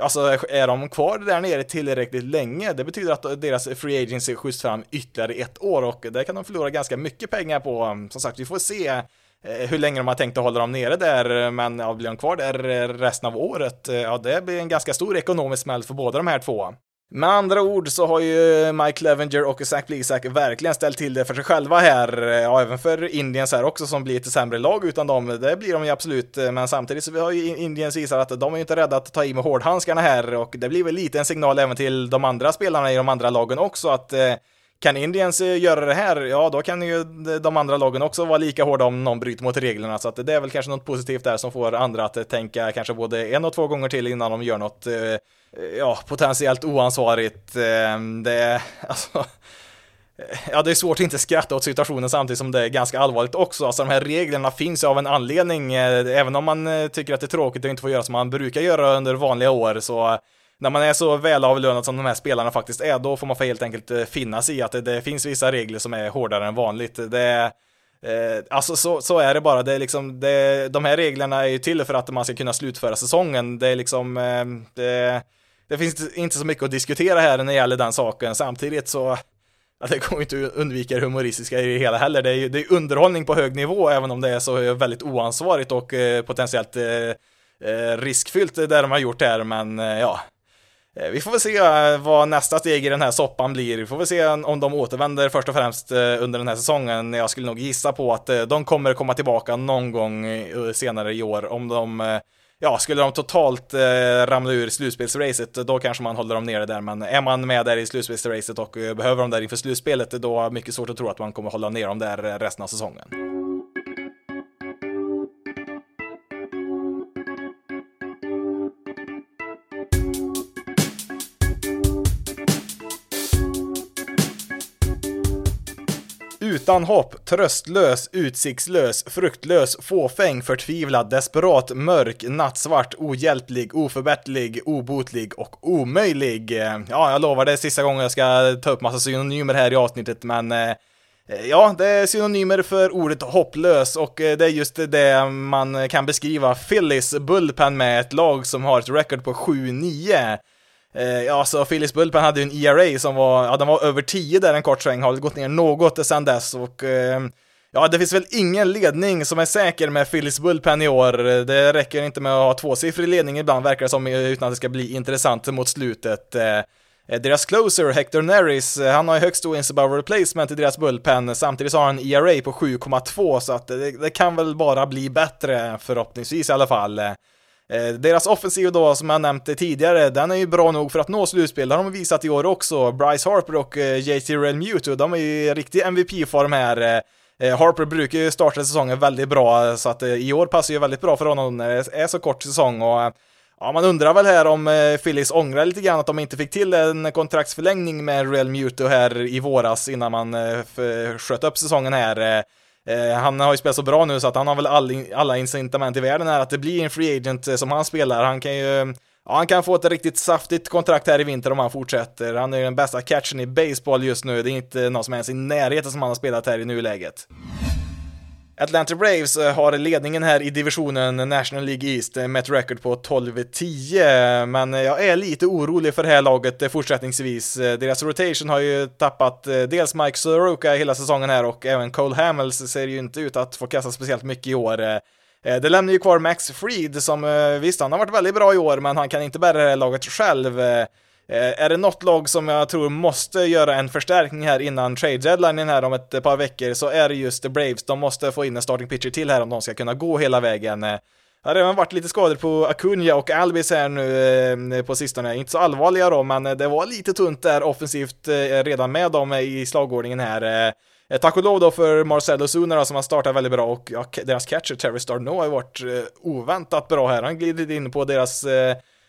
Alltså är de kvar där nere tillräckligt länge, det betyder att deras free agency skjuts fram ytterligare ett år och det kan de förlora ganska mycket pengar på. Som sagt, vi får se eh, hur länge de har tänkt att hålla dem nere där, men ja, blir de kvar där resten av året, eh, ja det blir en ganska stor ekonomisk smäll för båda de här två. Med andra ord så har ju Mike Levenger och Zach Blisak verkligen ställt till det för sig själva här, ja även för Indiens här också som blir ett sämre lag utan dem, det blir de ju absolut, men samtidigt så har ju Indiens visat att de är ju inte rädda att ta i med hårdhandskarna här och det blir väl lite en signal även till de andra spelarna i de andra lagen också att eh, kan Indiens eh, göra det här, ja då kan ju de andra lagen också vara lika hårda om någon bryter mot reglerna, så att det är väl kanske något positivt där som får andra att tänka kanske både en och två gånger till innan de gör något, eh, ja, potentiellt oansvarigt. Ehm, det, alltså, Ja, det är svårt att inte skratta åt situationen samtidigt som det är ganska allvarligt också. Alltså de här reglerna finns ju av en anledning, eh, även om man eh, tycker att det är tråkigt att inte få göra som man brukar göra under vanliga år, så när man är så välavlönad som de här spelarna faktiskt är, då får man helt enkelt eh, finna sig i att det, det finns vissa regler som är hårdare än vanligt. Det är, eh, alltså så, så är det bara. Det är liksom, det, de här reglerna är ju till för att man ska kunna slutföra säsongen. Det är liksom, eh, det, det finns inte så mycket att diskutera här när det gäller den saken. Samtidigt så, ja, det går inte att undvika det humoristiska i det hela heller. Det är, det är underhållning på hög nivå, även om det är så väldigt oansvarigt och eh, potentiellt eh, eh riskfyllt det de har gjort här, men eh, ja, eh, vi får väl se vad nästa steg i den här soppan blir. Vi får väl se om de återvänder först och främst under den här säsongen. Jag skulle nog gissa på att de kommer komma tillbaka någon gång senare i år. Om de, ja, skulle de totalt eh, ramla ur slutspelsracet, då kanske man håller dem nere där. Men är man med där i slutspelsracet och eh, behöver dem där inför slutspelet, då är det mycket svårt att tro att man kommer hålla ner dem där eh, resten av säsongen. Utan hopp, tröstlös, utsiktslös, fruktlös, fåfäng, förtvivlad, desperat, mörk, nattsvart, ohjälplig, oförbättlig, obotlig och omöjlig. Ja, jag lovar det är sista gången jag ska ta upp massa synonymer här i avsnittet, men eh, Ja, det är synonymer för ordet hopplös och eh, det är just det man kan beskriva Phillies Bullpen med, ett lag som har ett record på 7-9. Eh, ja, så Phyllis Bullpen hade ju en ERA som var, ja den var över 10 där en kort sväng, har gått ner något sedan dess och ehm, Ja, det finns väl ingen ledning som är säker med Phyllis Bullpen i år. Det räcker inte med att ha tvåsiffrig ledning ibland, verkar det som, utan att det ska bli intressant mot slutet. Eh, eh, deras closer, Hector Neris, han har ju högst wins above replacement i deras bullpen, samtidigt så har han en ERA på 7,2, så att det, det, kan väl bara bli bättre, förhoppningsvis i alla fall. Eh, deras offensiv då, som jag nämnt tidigare, den är ju bra nog för att nå slutspel. Det har de visat i år också. Bryce Harper och eh, JT Realmuto, de är ju i riktig MVP-form här. Eh, Harper brukar ju starta säsongen väldigt bra, så att i år passar ju väldigt bra för honom när det är så kort säsong. Och, ja, man undrar väl här om Phillies ångrar lite grann att de inte fick till en kontraktsförlängning med Real Muto här i våras innan man sköt upp säsongen här. Eh, han har ju spelat så bra nu så att han har väl all, alla incitament i världen här att det blir en free agent eh, som han spelar. Han kan ju Ja, han kan få ett riktigt saftigt kontrakt här i vinter om han fortsätter. Han är ju den bästa catchen i baseball just nu. Det är inte någon som är ens i närheten som han har spelat här i nuläget. Atlanta Braves eh, har ledningen här i divisionen National League East eh, med ett record på 12-10, men eh, jag är lite orolig för det här laget fortsättningsvis. Deras rotation har ju tappat dels Mike Soroka hela säsongen här och även Cole Hamels ser ju inte ut att få kasta speciellt mycket i år. Det lämnar ju kvar Max Fried som visst, han har varit väldigt bra i år, men han kan inte bära det här laget själv. Eh, är det något lag som jag tror måste göra en förstärkning här innan trade deadline här om ett eh, par veckor så är det just the Braves. De måste få in en starting pitcher till här om de ska kunna gå hela vägen. Eh, det har redan varit lite skador på Acuna och Albis här nu på sistone. Inte så allvarliga då, men det var lite tunt där offensivt redan med dem i slagordningen här. Tack och lov då för Marcelo Zuna som har startat väldigt bra och ja, deras catcher Terry Starno har ju varit oväntat bra här. Han glidit in på deras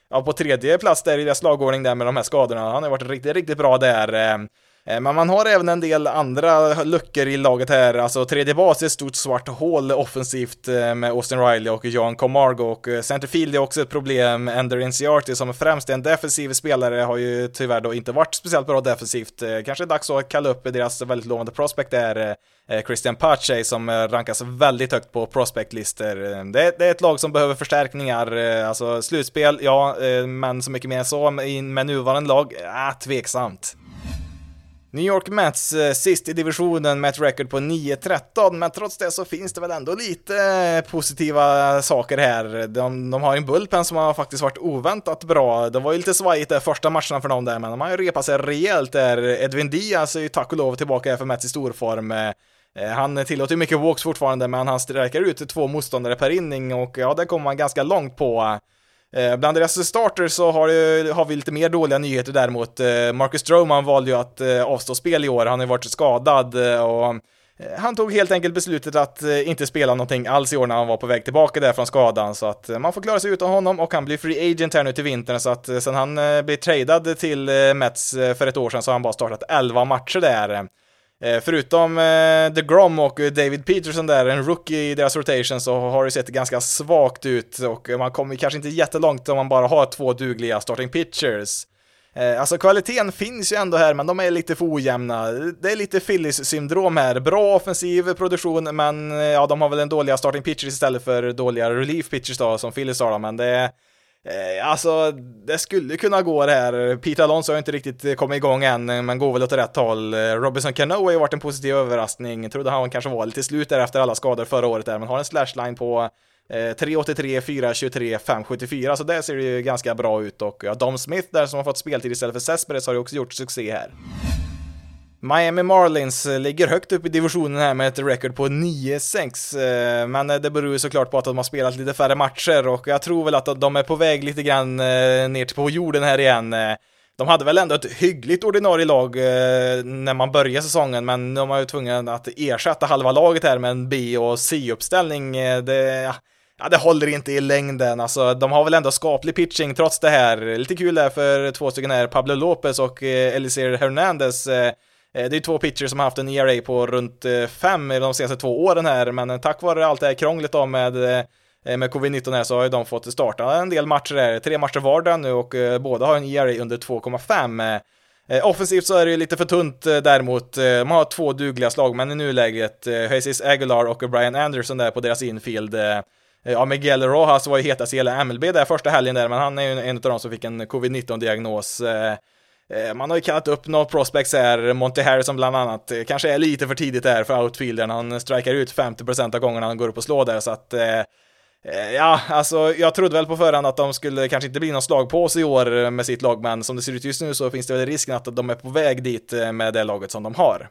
ja, på tredje plats där i deras lagordning där med de här skadorna. Han har varit riktigt, riktigt bra där. Eh, Eh, men man har även en del andra luckor i laget här, alltså tredje bas är ett stort svart hål offensivt eh, med Austin Riley och John Comargo och eh, centerfield är också ett problem. Ender Inciarty som främst är en defensiv spelare har ju tyvärr då inte varit speciellt bra defensivt. Kanske är dags att kalla upp deras väldigt lovande prospect där Christian Pache som rankas väldigt högt på prospectlistor. Det, det är ett lag som behöver förstärkningar, alltså slutspel, ja, men så mycket mer än så med nuvarande lag, ah, tveksamt. New York Mets eh, sist i divisionen med ett record på 9-13, men trots det så finns det väl ändå lite eh, positiva saker här. De, de har en bullpen som har faktiskt varit oväntat bra. Det var ju lite svajigt där första matcherna för dem där, men de har ju repat sig rejält där. Edwin Diaz är ju tack och lov tillbaka för Mets i storform. Eh, han tillåter mycket walks fortfarande, men han sträcker ut två motståndare per inning och ja, det kommer man ganska långt på. Eh, bland deras starters så har, eh, har vi lite mer dåliga nyheter däremot. Eh, Marcus Stroman valde ju att avstå spel i år, han har ju varit skadad och han tog helt enkelt beslutet att inte spela någonting alls i år när han var på väg tillbaka där från skadan, så att man får klara sig utan honom och han blir free agent här nu till vintern, så att sen han blev tradad till Mets för ett år sedan så har han bara startat 11 matcher där. Eh, förutom eh, The Grom och David Peterson där, en rookie i deras rotation, så har det sett ganska svagt ut och man kommer kanske inte jättelångt om man bara har två dugliga starting pitchers. Eh, alltså kvaliteten finns ju ändå här, men de är lite för ojämna. Det är lite Phillies-syndrom här. Bra offensiv produktion, men ja, de har väl en dåliga starting pitchers istället för dåliga relief pitchers då, som Phillies har, då men det är Eh, alltså, det skulle kunna gå det här. Pete Alonso har inte riktigt kommit igång än, men går väl åt rätt håll. Eh, Robinson Cano har ju varit en positiv överraskning. Jag trodde han kanske var lite slut där efter alla skador förra året där, men har en slashline på 383, 423, 574, så där ser det ju ganska bra ut och ja, Dom Smith där som har fått speltid istället för Cespedes har ju också gjort succé här. Miami Marlins eh, ligger högt upp i divisionen här med ett record på 9-6, eh, men eh, det beror ju såklart på att de har spelat lite färre matcher och jag tror väl att de är på väg lite grann ner till på jorden här igen. De hade väl ändå ett hyggligt ordinarie lag när man började säsongen, men de var ju tvungna att ersätta halva laget här med en B och C-uppställning. Det, ja, det håller inte i längden. Alltså, de har väl ändå skaplig pitching trots det här. Lite kul där för två stycken här, Pablo Lopez och Elisir Hernandez. Eh, det är två pitchers som har haft en ERA på runt eh, 5 de senaste två åren här, men eh, tack vare allt det här krånglet då med med covid-19 här så har ju de fått starta en del matcher här, tre matcher vardera nu och båda har en ERA under 2,5. Offensivt så är det ju lite för tunt däremot. Man har två dugliga slagmän i nuläget, Jesus Aguilar och Brian Anderson där på deras infield. Ja, Miguel Rojas var ju hetast i hela MLB där första helgen där, men han är ju en av de som fick en covid-19-diagnos. Eh, man har ju kallat upp några prospects här, Monty Harrison bland annat, eh, kanske är lite för tidigt där för outfieldern, han strikar ut 50% av gångerna han går upp och slår där, så att eh, Ja, alltså jag trodde väl på förhand att de skulle kanske inte bli någon slagpåse i år med sitt lag, men som det ser ut just nu så finns det väl risken att de är på väg dit med det laget som de har.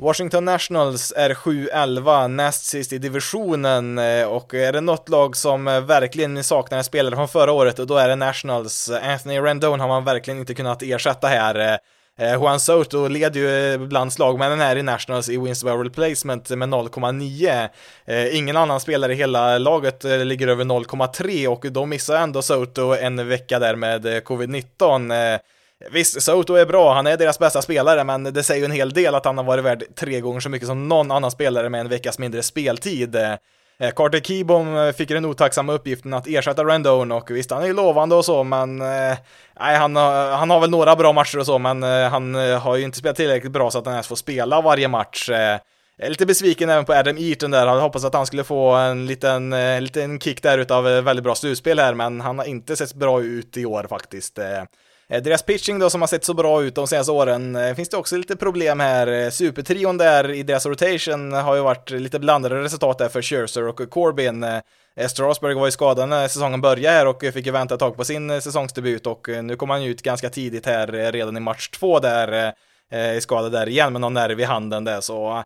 Washington Nationals är 7-11, näst sist i divisionen eh, och är det något lag som eh, verkligen saknar en spelare från förra året, då är det Nationals. Anthony Rendon har man verkligen inte kunnat ersätta här. Eh, Juan Soto leder ju bland slagmännen här i Nationals i wins by replacement med 0,9. Ingen annan spelare i hela laget ligger över 0,3 och då missar ändå Soto en vecka där med covid-19. Visst, Soto är bra, han är deras bästa spelare, men det säger ju en hel del att han har varit värd tre gånger så mycket som någon annan spelare med en veckas mindre speltid. Eh, Carter Keybom eh, fick den otacksamma uppgiften att ersätta Rendon och visst, han är ju lovande och så, men eh, nej, han, har, han har väl några bra matcher och så, men han har ju inte spelat tillräckligt bra så att han ens får spela varje match. Jag är lite besviken även på Adam Eaton där, hade hoppats att han skulle få en liten, en liten kick där utav väldigt bra slutspel här, men han har inte sett bra ut i år faktiskt. Eh, deras pitching då som har sett så bra ut de senaste åren, eh, finns det också lite problem här. Eh, supertrion där i deras rotation har ju varit lite blandade resultat där för Scherzer och Corbin. Strasburg var ju skadad när säsongen började här och fick ju vänta ett tag på sin säsongsdebut och nu kom han ut ganska tidigt här redan i match två där, skadad där igen med någon nerv i handen där så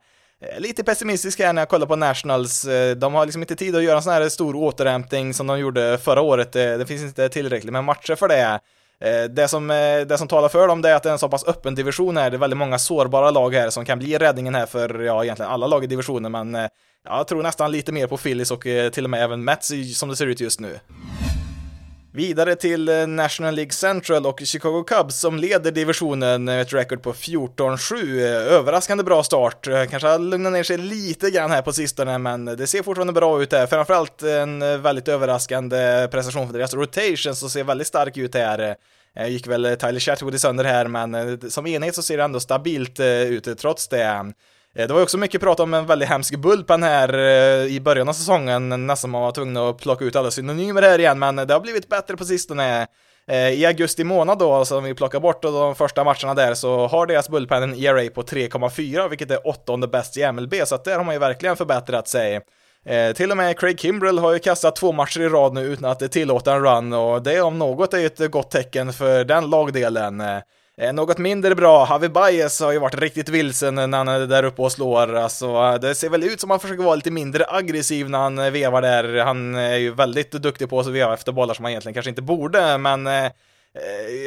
Lite pessimistisk här när jag kollar på Nationals. De har liksom inte tid att göra en sån här stor återhämtning som de gjorde förra året. Det finns inte tillräckligt med matcher för det. Eh, det som, eh, det som talar för dem det är att det är en så pass öppen division här. Det är väldigt många sårbara lag här som kan bli räddningen här för, ja, egentligen alla lag i divisionen, men eh, jag tror nästan lite mer på Phillies och till och med även Mets som det ser ut just nu. Vidare till eh, National League Central och Chicago Cubs som leder divisionen med ett record på 14-7. Eh, överraskande bra start. Eh, kanske har lugnat ner sig lite grann här på sistone, men det ser fortfarande bra ut här. Framförallt en väldigt överraskande prestation för deras rotation som ser väldigt stark ut här. Gick väl Tyler Chatwood i sönder här, men som enhet så ser det ändå stabilt ut trots det. Eh, det var också mycket prat om en väldigt hemsk bullpen här eh, i början av säsongen, nästan man var tvungen att plocka ut alla synonymer här igen, men det har blivit bättre på sistone. Eh, I augusti månad då, som vi plockar bort de första matcherna där, så har deras bullpen en ERA på 3,4, vilket är åttonde bäst i MLB, så att där har man ju verkligen förbättrat sig. Eh, till och med Craig Kimbrell har ju kastat två matcher i rad nu utan att tillåta en run och det om något är ju ett gott tecken för den lagdelen. Eh, något mindre bra, Javi Baez har ju varit riktigt vilsen när han är där uppe och slår. Alltså, det ser väl ut som att han försöker vara lite mindre aggressiv när han eh, vevar där. Han eh, är ju väldigt duktig på att veva efter bollar som han egentligen kanske inte borde, men eh,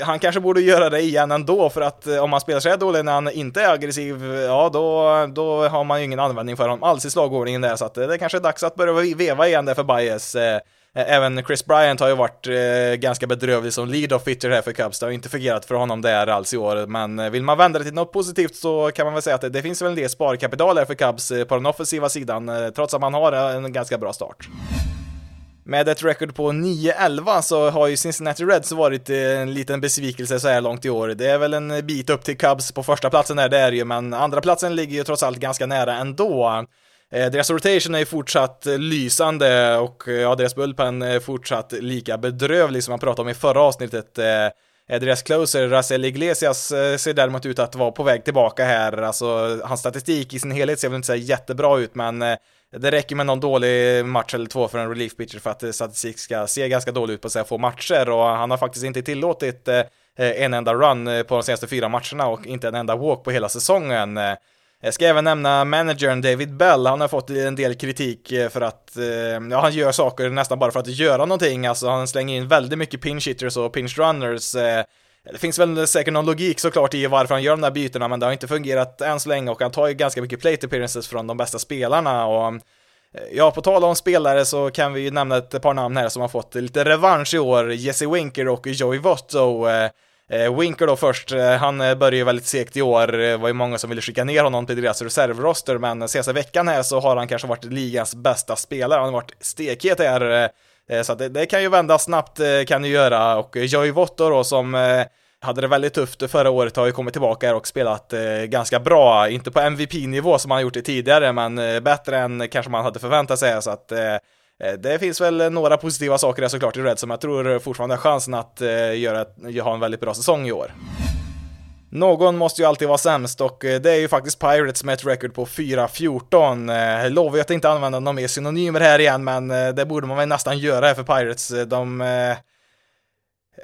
han kanske borde göra det igen ändå, för att om han spelar så här dåligt när han inte är aggressiv, ja då, då har man ju ingen användning för honom alls i slagordningen där, så att det kanske är dags att börja veva igen där för Baez. Eh, även Chris Bryant har ju varit eh, ganska bedrövlig som lead-off pitcher här för Cubs. Det har inte fungerat för honom där alls i år, men eh, vill man vända det till något positivt så kan man väl säga att det, det finns väl en del sparkapital här för Cubs eh, på den offensiva sidan, trots att man har en ganska bra start. Med ett record på 9-11 så har ju Cincinnati Reds varit en liten besvikelse så här långt i år. Det är väl en bit upp till Cubs på första platsen där, det är det ju, men andra platsen ligger ju trots allt ganska nära ändå. Eh, deras rotation är fortsatt eh, lysande och eh, ja, deras bullpen är fortsatt lika bedrövlig som man pratade om i förra avsnittet. Deras closer, Razel Iglesias, ser däremot ut att vara på väg tillbaka här. Alltså, hans statistik i sin helhet ser väl inte så jättebra ut, men det räcker med någon dålig match eller två för en relief pitcher för att statistik ska se ganska dålig ut på så här få matcher och han har faktiskt inte tillåtit en enda run på de senaste fyra matcherna och inte en enda walk på hela säsongen. Jag ska även nämna managern David Bell, han har fått en del kritik eh, för att, eh, ja han gör saker nästan bara för att göra någonting, alltså han slänger in väldigt mycket pinch hitters och pinch runners. Eh. Det finns väl säkert någon logik såklart i varför han gör de där bytena, men det har inte fungerat än så länge och han tar ju ganska mycket plate appearances från de bästa spelarna och Ja, på tal om spelare så kan vi ju nämna ett par namn här som har fått lite revansch i år. Jesse Winker och Joey Votto. Eh, Winker då först, eh, han börjar började ju väldigt segt i år, det var ju många som ville skicka ner honom till deras reservroster, men senaste veckan här så har han kanske varit ligans bästa spelare, han har varit stekhet här, så det, det, kan ju vända snabbt, kan det göra, och Joey Votto då som hade det väldigt tufft förra året, har ju kommit tillbaka här och spelat ganska bra, inte på MVP-nivå som han gjort det tidigare, men bättre än kanske man hade förväntat sig, så att Eh, det finns väl några positiva saker där såklart i Red som jag tror fortfarande har chansen att eh, göra, ha en väldigt bra säsong i år. Någon måste ju alltid vara sämst och eh, det är ju faktiskt Pirates med ett record på 4-14. Lovar ju att inte använda några mer synonymer här igen, men det borde man väl nästan göra här för Pirates. De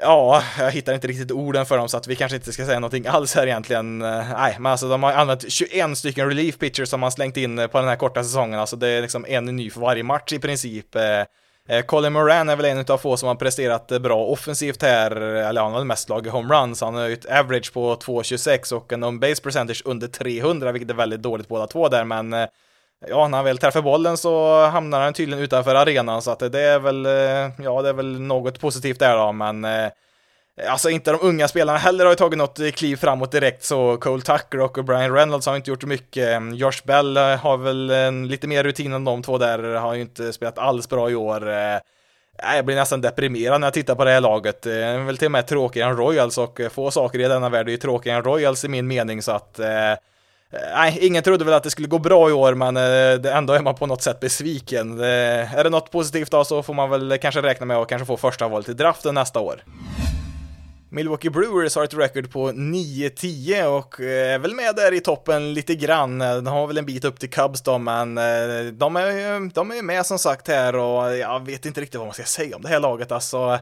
Ja, jag hittar inte riktigt orden för dem så att vi kanske inte ska säga någonting alls här egentligen. Eh, nej, men alltså de har använt 21 stycken relief pitchers som man slängt in eh, på den här korta säsongen, alltså det är liksom en ny för varje match i princip. Eh, Colin Moran är väl en av få som har presterat bra offensivt här, eller han har väl mest slagit homeruns, han har ju ett average på 2,26 och en on-base percentage under 300, vilket är väldigt dåligt båda två där, men ja, när han väl träffar bollen så hamnar han tydligen utanför arenan så att det är väl, eh, ja, det är väl något positivt där då, men eh, Alltså inte de unga spelarna heller har ju tagit något kliv framåt direkt så Cole Tucker och Brian Reynolds har inte gjort mycket. Mm, Josh Bell eh, har väl en, lite mer rutin än de två där, har ju inte spelat alls bra i år. Jag blir nästan deprimerad när jag tittar på det här laget. Det är väl till och med tråkigare än Royals och få saker i denna värld är ju tråkigare än Royals i min mening så att Eh, Eh, nej, ingen trodde väl att det skulle gå bra i år, men eh, ändå är man på något sätt besviken. Är det något positivt då så får man väl kanske räkna med att kanske få första valet i draften nästa år. Milwaukee Brewers har ett record på 9-10 och eh, är väl med där i toppen lite grann. De har väl en bit upp till Cubs då, men de är ju de är med som sagt här och jag vet inte riktigt vad man ska säga om det här laget alltså.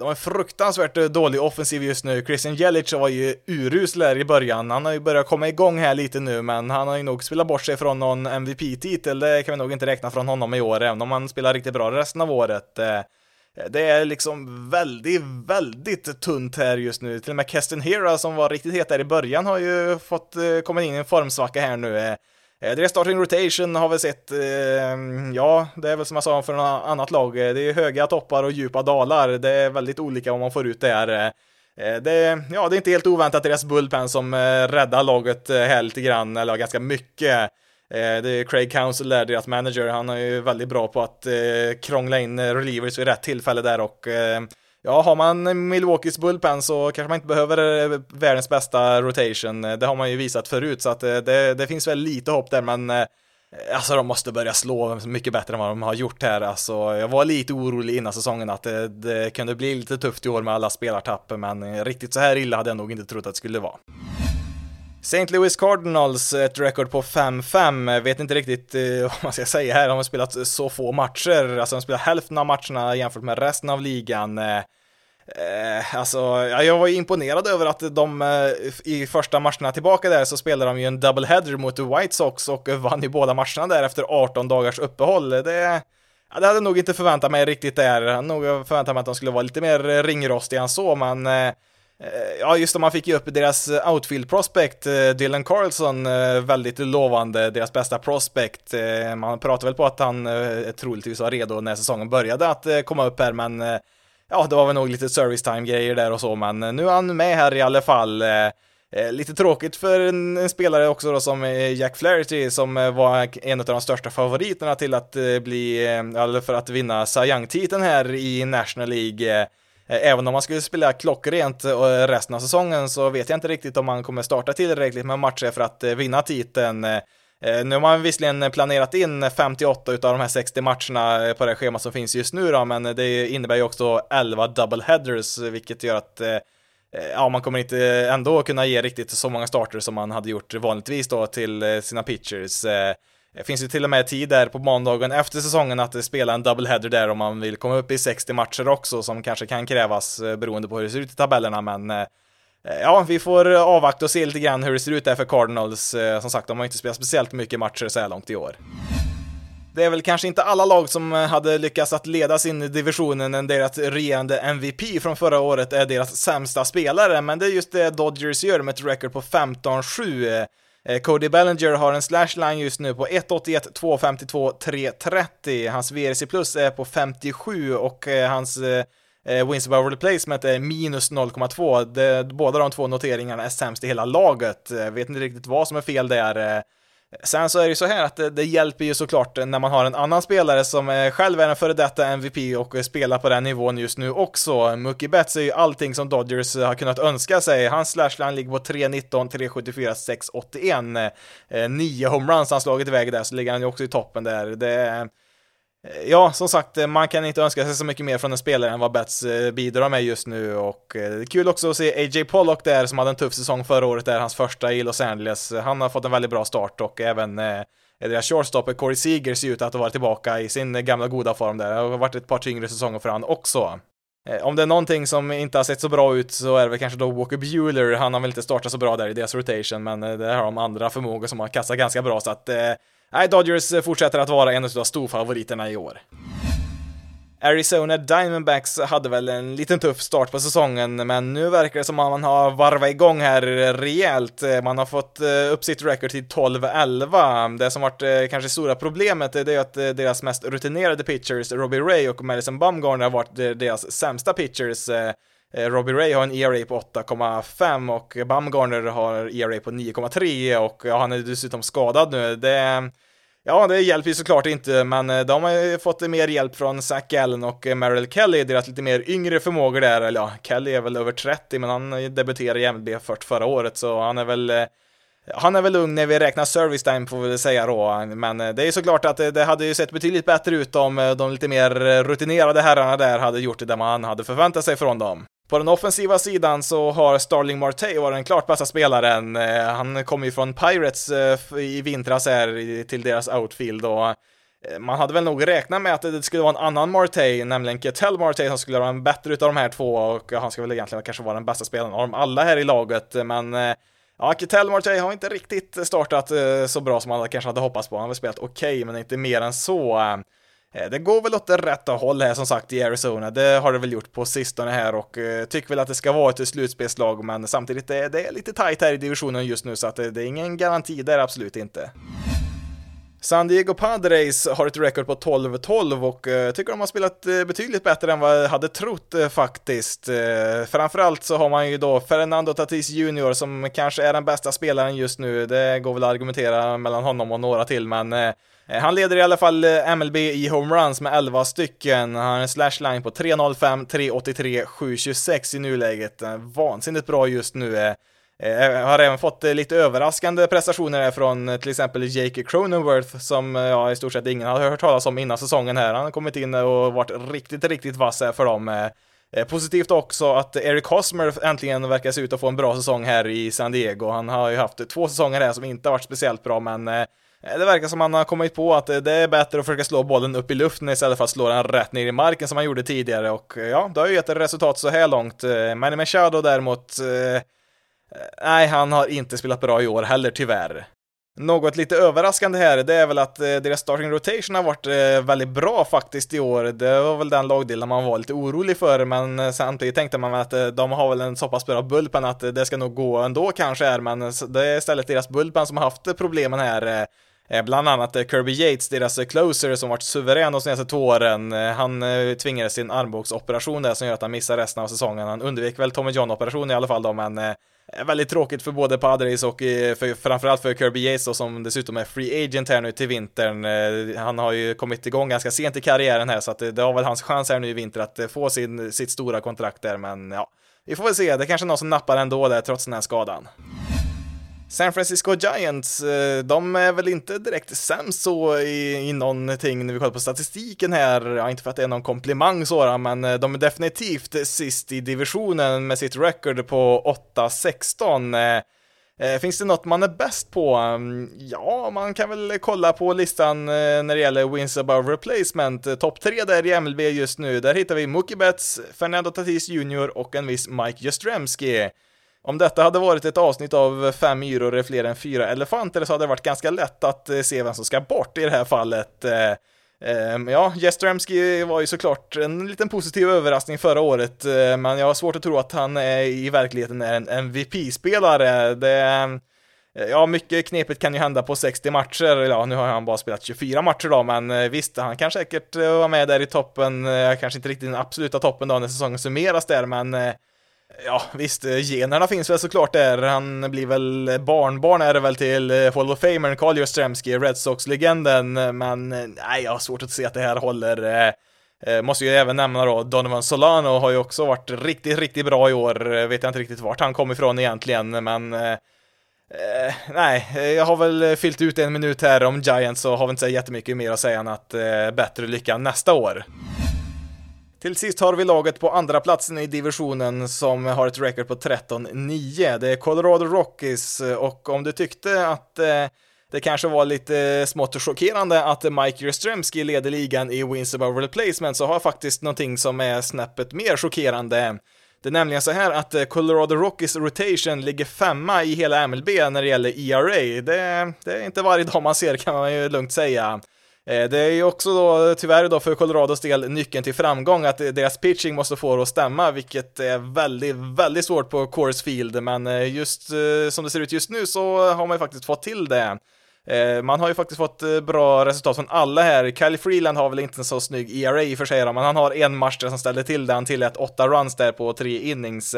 De har en fruktansvärt eh, dålig offensiv just nu. Christian Jelic var ju urusel i början. Han har ju börjat komma igång här lite nu, men han har ju nog spelat bort sig från någon MVP-titel. Det kan vi nog inte räkna från honom i år, även om han spelar riktigt bra resten av året. Eh, det är liksom väldigt, väldigt tunt här just nu. Till och med Keston Hera som var riktigt het där i början har ju fått eh, komma in i en formsvacka här nu. Eh, deras starting rotation har vi sett, eh, ja, det är väl som jag sa för något annat lag, eh, det är höga toppar och djupa dalar, det är väldigt olika vad man får ut där. Eh, det, ja, det är inte helt oväntat deras bullpen som räddar laget här lite grann, eller ganska mycket. Det är Craig Council där, deras manager, han är ju väldigt bra på att krångla in relievers vid rätt tillfälle där och ja, har man Milwaukees bullpen så kanske man inte behöver eh, världens bästa rotation. Eh, det har man ju visat förut, så att eh, det, det finns väl lite hopp där, men Alltså de måste börja slå mycket bättre än vad de har gjort här. Alltså, jag var lite orolig innan säsongen att det, det kunde bli lite tufft i år med alla spelartapp, men riktigt så här illa hade jag nog inte trott att det skulle vara. St. Louis Cardinals, ett rekord på 5-5, vet inte riktigt eh, vad man ska säga här, de har spelat så få matcher, alltså de spelar hälften av matcherna jämfört med resten av ligan. Eh, eh alltså, jag var ju imponerad över att de eh, i första matcherna tillbaka där så spelade de ju en double header mot White Sox och vann ju båda matcherna där efter 18 dagars uppehåll. Det, ja, det hade nog inte förväntat mig riktigt där. Jag hade nog förväntat mig att de skulle vara lite mer ringrostiga än så, men eh, Eh, ja, just det, man fick ju upp deras eh, outfield prospect, eh, Dylan Carlson, väldigt lovande, deras bästa prospect. Man pratar väl på att han troligtvis var redo när säsongen började att komma upp här, men ja, det var väl nog lite service time-grejer där och så, men nu är han med här i alla fall. Lite tråkigt för en, en, spelare också då som Jack Flaherty som var en av de största favoriterna till att bli, eller för att vinna Cy Young-titeln här i National League. Eh, även om man skulle spela klockrent eh, resten av säsongen så vet jag inte riktigt om man kommer starta tillräckligt med matcher för att eh, vinna titeln. Nu har man visserligen planerat in 58 utav de här 60 matcherna på det schema som finns just nu då, men det innebär ju också 11 double headers, vilket gör att ja, man kommer inte ändå kunna ge riktigt så många starter som man hade gjort vanligtvis då till sina pitchers. Det finns ju till och med tid där på måndagen efter säsongen att eh, spela en double header där om man vill komma upp i 60 matcher också som kanske kan krävas eh, beroende på hur det ser ut i tabellerna men ja, vi får avvakta och se lite grann hur det ser ut där för Cardinals. Som sagt, de har inte spelat speciellt mycket matcher så här långt i år. Det är väl kanske inte alla lag som hade lyckats att leda sin divisionen än deras regerande MVP från förra året är deras sämsta spelare, men det är just det Dodgers gör med ett record på 15-7. Eh, Cody Bellinger har en slashline just nu på 1.81, 2.52, 3.30. Hans VRC plus är på 57 och eh, hans eh, eh, wins above replacement är minus 0,2. Båda de två noteringarna är sämst i hela laget. Vet inte riktigt vad som är fel där. Sen så är det ju så här att det, det, hjälper ju såklart när man har en annan spelare som eh, själv är en före detta MVP och spelar på den nivån just nu också. Mookie Betts är ju allting som Dodgers har kunnat önska sig. Hans slashline ligger på 3.19, 3.74, 6.81. Nio homeruns han slagit iväg där, så ligger han ju också i toppen där. Det är ja, som sagt, eh, man kan inte önska sig så mycket mer från en spelare än vad Betts eh, bidrar med just nu och eh, det är kul också att se AJ Pollock där som hade en tuff säsong förra året där, hans första i Los Angeles. Han har fått en väldigt bra start och även deras shortstopper Corey Seager ser ut att vara tillbaka i sin gamla goda form där. Det har varit ett par tyngre säsonger för han också. Om det är någonting som inte har sett så bra ut så är det väl kanske då Walker Bueller. Han har väl inte startat så bra där i deras rotation, men där har de andra förmågor som har kastat ganska bra så att Nej, Dodgers eh, fortsätter att vara en av storfavoriterna i år. Arizona Diamondbacks hade väl en liten tuff start på säsongen, men nu verkar det som att man har varvat igång här rejält. Eh, man har fått eh, upp sitt record till 12-11. Det som varit kanske stora problemet är att deras mest rutinerade pitchers, Robbie Ray och Madison Bumgarner, har varit deras sämsta pitchers. Eh, Robbie Ray har en ERA på 8,5 och Bumgarner har ERA på 9,3 och ja, han är dessutom skadad nu. Det Ja, det hjälper ju såklart inte, men eh, de har ju fått mer hjälp från Zach Gallen och eh, Merrill Kelly, deras lite mer yngre förmågor där, eller ja, Kelly är väl över 30, men han debuterade i MLB först förra året, så han är väl han är väl ung när vi räknar service time får vi väl säga då, men det är ju såklart att det hade ju sett betydligt bättre ut om de lite mer rutinerade herrarna där hade gjort det man hade förväntat sig från dem. På den offensiva sidan så har Starling Marte varit den klart bästa spelaren. Eh, han kom ju från Pirates eh, i vintras här till deras outfield och eh, man hade väl nog räknat med att det skulle vara en annan Marte, nämligen Ketel Marte som skulle vara en bättre utav de här två och han ska väl egentligen kanske vara den bästa spelaren av dem alla här i laget, men Ja, Ketel Marte har inte riktigt startat så bra som man kanske hade hoppats på. Han har väl spelat okej, okay, men inte mer än så. Eh, det går väl åt det rätta håll här som sagt i Arizona, det har det väl gjort på sistone här och eh, tycker väl att det ska vara ett slutspelslag men samtidigt det, det är lite tajt här i divisionen just nu så att det, det är ingen garanti där absolut inte. San Diego Padres har ett record på 12-12 och eh, jag tycker de har spelat eh, betydligt bättre än vad jag hade trott eh, faktiskt. Framförallt så har man ju då Fernando Tatis Jr som kanske är den bästa spelaren just nu. Det går väl att argumentera mellan honom och några till, men han leder i alla fall MLB i homeruns med 11 stycken. Han har en slashline på 3.05, 3.83, 7.26 i nuläget. Vansinnigt bra just nu. Eh, jag har även fått eh, lite överraskande prestationer från eh, till exempel Jake Cronenworth som ja, i stort sett ingen har hört talas om innan säsongen här. Han har kommit in och varit riktigt, riktigt vass här för dem. Positivt också att Eric Hosmer äntligen verkar se ut att få en bra säsong här i San Diego. Han har ju haft två säsonger här som inte har varit speciellt bra, men Det verkar som han har kommit på att det är bättre att försöka slå bollen upp i luften istället för att slå den rätt ner i marken som han gjorde tidigare och ja, det har ju gett resultat så här långt. Manny Machado däremot, nej, han har inte spelat bra i år heller tyvärr. Något lite överraskande här, det är väl att eh, deras starting rotation har varit eh, väldigt bra faktiskt i år. Det var väl den lagdelen man var lite orolig för, men eh, samtidigt tänkte man att de har väl en så pass bra bullpen att det ska nog gå ändå kanske är, men det är istället deras bullpen som har haft problemen här. Bland annat Kirby Yates, deras closer som varit suverän de senaste två åren. Han tvingades sin armbågsoperation där som gör att han missar resten av säsongen. Han undvek väl Tommy John-operationen i alla fall då, men Eh, väldigt tråkigt för både Padres och eh, för, framförallt för Kirby Yates då, som dessutom är free agent här nu till vintern. Eh, han har ju kommit igång ganska sent i karriären här så att det, har väl hans chans här nu i vinter att få sin, sitt stora kontrakt där men ja, vi får väl se. Det är kanske är någon som nappar ändå där trots den här skadan. San Francisco Giants, eh, de är väl inte direkt sämst så i, i någonting när vi kollar på statistiken här, ja, inte för att det är någon komplimang sådär, men eh, de är definitivt sist i divisionen med sitt record på 8-16. Eh, finns det något man är bäst på? Mm, ja, man kan väl kolla på listan när det gäller wins above replacement. Topp tre där i MLB just nu, där hittar vi Mookie Betts, Fernando Tatis Jr och en viss Mike Jastrzemski. Om detta hade varit ett avsnitt av fem myror är fler än fyra elefanter så hade det varit ganska lätt att eh, se vem som ska bort i det här fallet. Eh, ehm, ja, Jestramski var ju såklart en liten positiv överraskning förra året, eh, men jag har svårt att tro att han i verkligheten är en MVP-spelare. Det, ja, mycket knepigt kan ju hända på 60 matcher. Ja, nu har han bara spelat 24 matcher då, men visst, han kan säkert vara med där i toppen, kanske inte riktigt den absoluta toppen då när säsongen summeras där, men Ja, visst, eh, generna finns väl såklart där. Han blir väl eh, barnbarn är det väl till eh, Hall of Famer Carl Jastrzemski, Red Sox-legenden, men nej, jag har svårt att se att det här håller. Måste ju även nämna då, Donovan Solano har ju också varit riktigt, riktigt bra i år. Vet jag inte riktigt vart han kom ifrån egentligen, men eh, nej, jag har väl fyllt ut en minut här om Giants och har väl inte så jättemycket mer att säga än att eh, bättre lycka nästa år. Till sist har vi laget på andra platsen i divisionen som har ett record på 13-9. Det är Colorado Rockies och om du tyckte att eh, det kanske var lite smått chockerande att Mike Yastrzemski leder ligan i wins above replacement så har jag faktiskt någonting som är snäppet mer chockerande. Det är nämligen så här att eh, Colorado Rockies rotation ligger femma i hela MLB när det gäller ERA. Det, det är inte varje dag man ser kan man ju lugnt säga. Eh, det är ju också då, tyvärr då för Colorados del, nyckeln till framgång att deras pitching måste få det att stämma, vilket är väldigt, väldigt svårt på Coors Field, men eh, just eh, som det ser ut just nu så har man ju faktiskt fått till det. Man har ju faktiskt fått bra resultat från alla här. Kyle Freeland har väl inte en så snygg ERA i och för sig, men han har en match där som ställde till det. Han tillät åtta runs där på tre innings.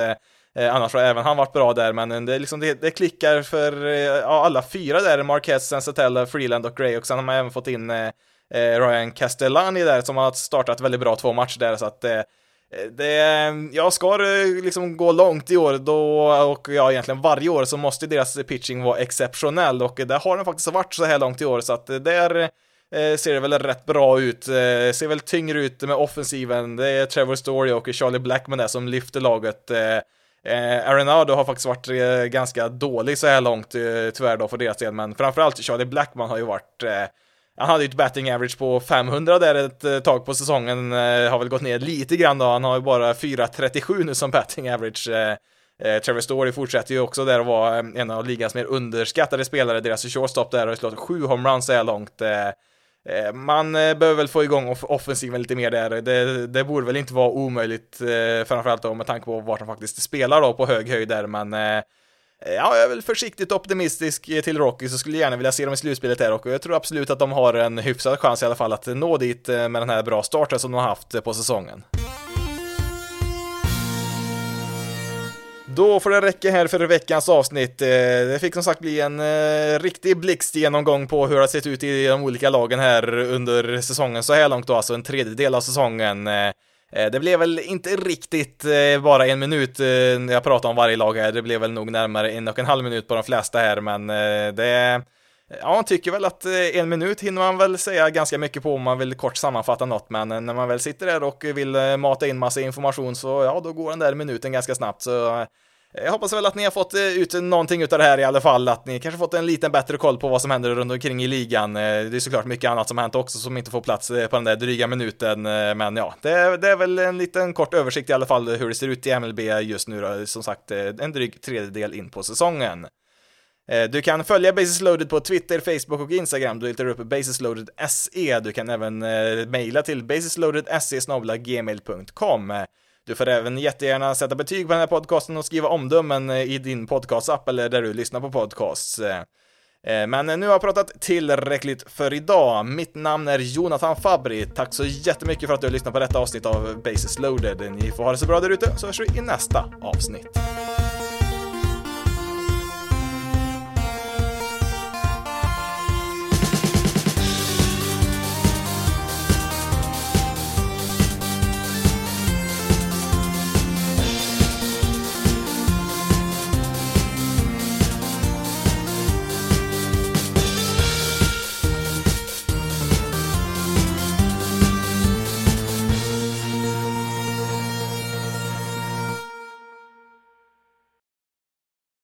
Eh, annars har även han varit bra där, men eh, det, liksom, det, det klickar för eh, alla fyra där, Marquez, Sensatella, Freeland och Gray, och sen har man även fått in eh, eh Ryan Castellani där som har startat väldigt bra två matcher där, så att eh, eh det, ja, ska det liksom gå långt i år då, och ja, egentligen varje år så måste deras pitching vara exceptionell och det har den faktiskt varit så här långt i år så att där ser det väl rätt bra ut, ser väl tyngre ut med offensiven, det är Trevor Story och Charlie Blackman där som lyfter laget eh, Arenado har faktiskt varit eh, ganska dålig så här långt, eh, tyvärr då för deras del, men framförallt Charlie Blackman har ju varit eh, han hade ju ett batting average på 500 där ett eh, tag på säsongen, eh, har väl gått ner lite grann då, han har ju bara 4.37 nu som batting average. Eh, Trevor Story fortsätter ju också där att vara en av ligans mer underskattade spelare, deras shortstop där har slått sju homeruns så här långt. Eh, man eh, behöver väl få igång offensiven lite mer där. Det, det borde väl inte vara omöjligt, eh, framförallt då med tanke på vart de faktiskt spelar då på hög höjd där, men eh, Ja, jag är väl försiktigt optimistisk till Rocky, så skulle gärna vilja se dem i slutspelet där och jag tror absolut att de har en hyfsad chans i alla fall att nå dit med den här bra starten som de har haft på säsongen. Då får det räcka här för veckans avsnitt. Eh, det fick som sagt bli en eh, riktig blixtgenomgång på hur det har sett ut i de olika lagen här under säsongen så här långt då, alltså en tredjedel av säsongen. Eh, det blev väl inte riktigt bara en minut när jag pratade om varje lag här, det blev väl nog närmare en och en halv minut på de flesta här, men det Ja, man tycker väl att eh, en minut hinner man väl säga ganska mycket på om man vill kort sammanfatta något, men eh, när man väl sitter där och vill eh, mata in massa information så ja, då går den där minuten ganska snabbt. Så Jag hoppas väl att ni har fått ut någonting utav det här i alla fall, att ni kanske fått en liten bättre koll på vad som händer runt omkring i ligan. Det är såklart mycket annat som har hänt också som inte får plats på den där dryga minuten, men ja, det är, det är väl en liten kort översikt i alla fall hur det ser ut i MLB just nu då, som sagt en dryg tredjedel in på säsongen. Eh, du kan följa Basis Loaded på Twitter, Facebook och Instagram. Du hittar upp Basisloaded SE. Du kan även eh, mejla till basisloadedse gmail.com. Du får även jättegärna sätta betyg på den här podcasten och skriva omdömen eh, i din podcastapp eller där du lyssnar på podcasts. Eh, men nu har jag pratat tillräckligt för idag. Mitt namn är Jonathan Fabri. Tack så jättemycket för att du har lyssnat på detta avsnitt av Basis Loaded. Ni får ha det så bra där ute så hörs vi i nästa avsnitt.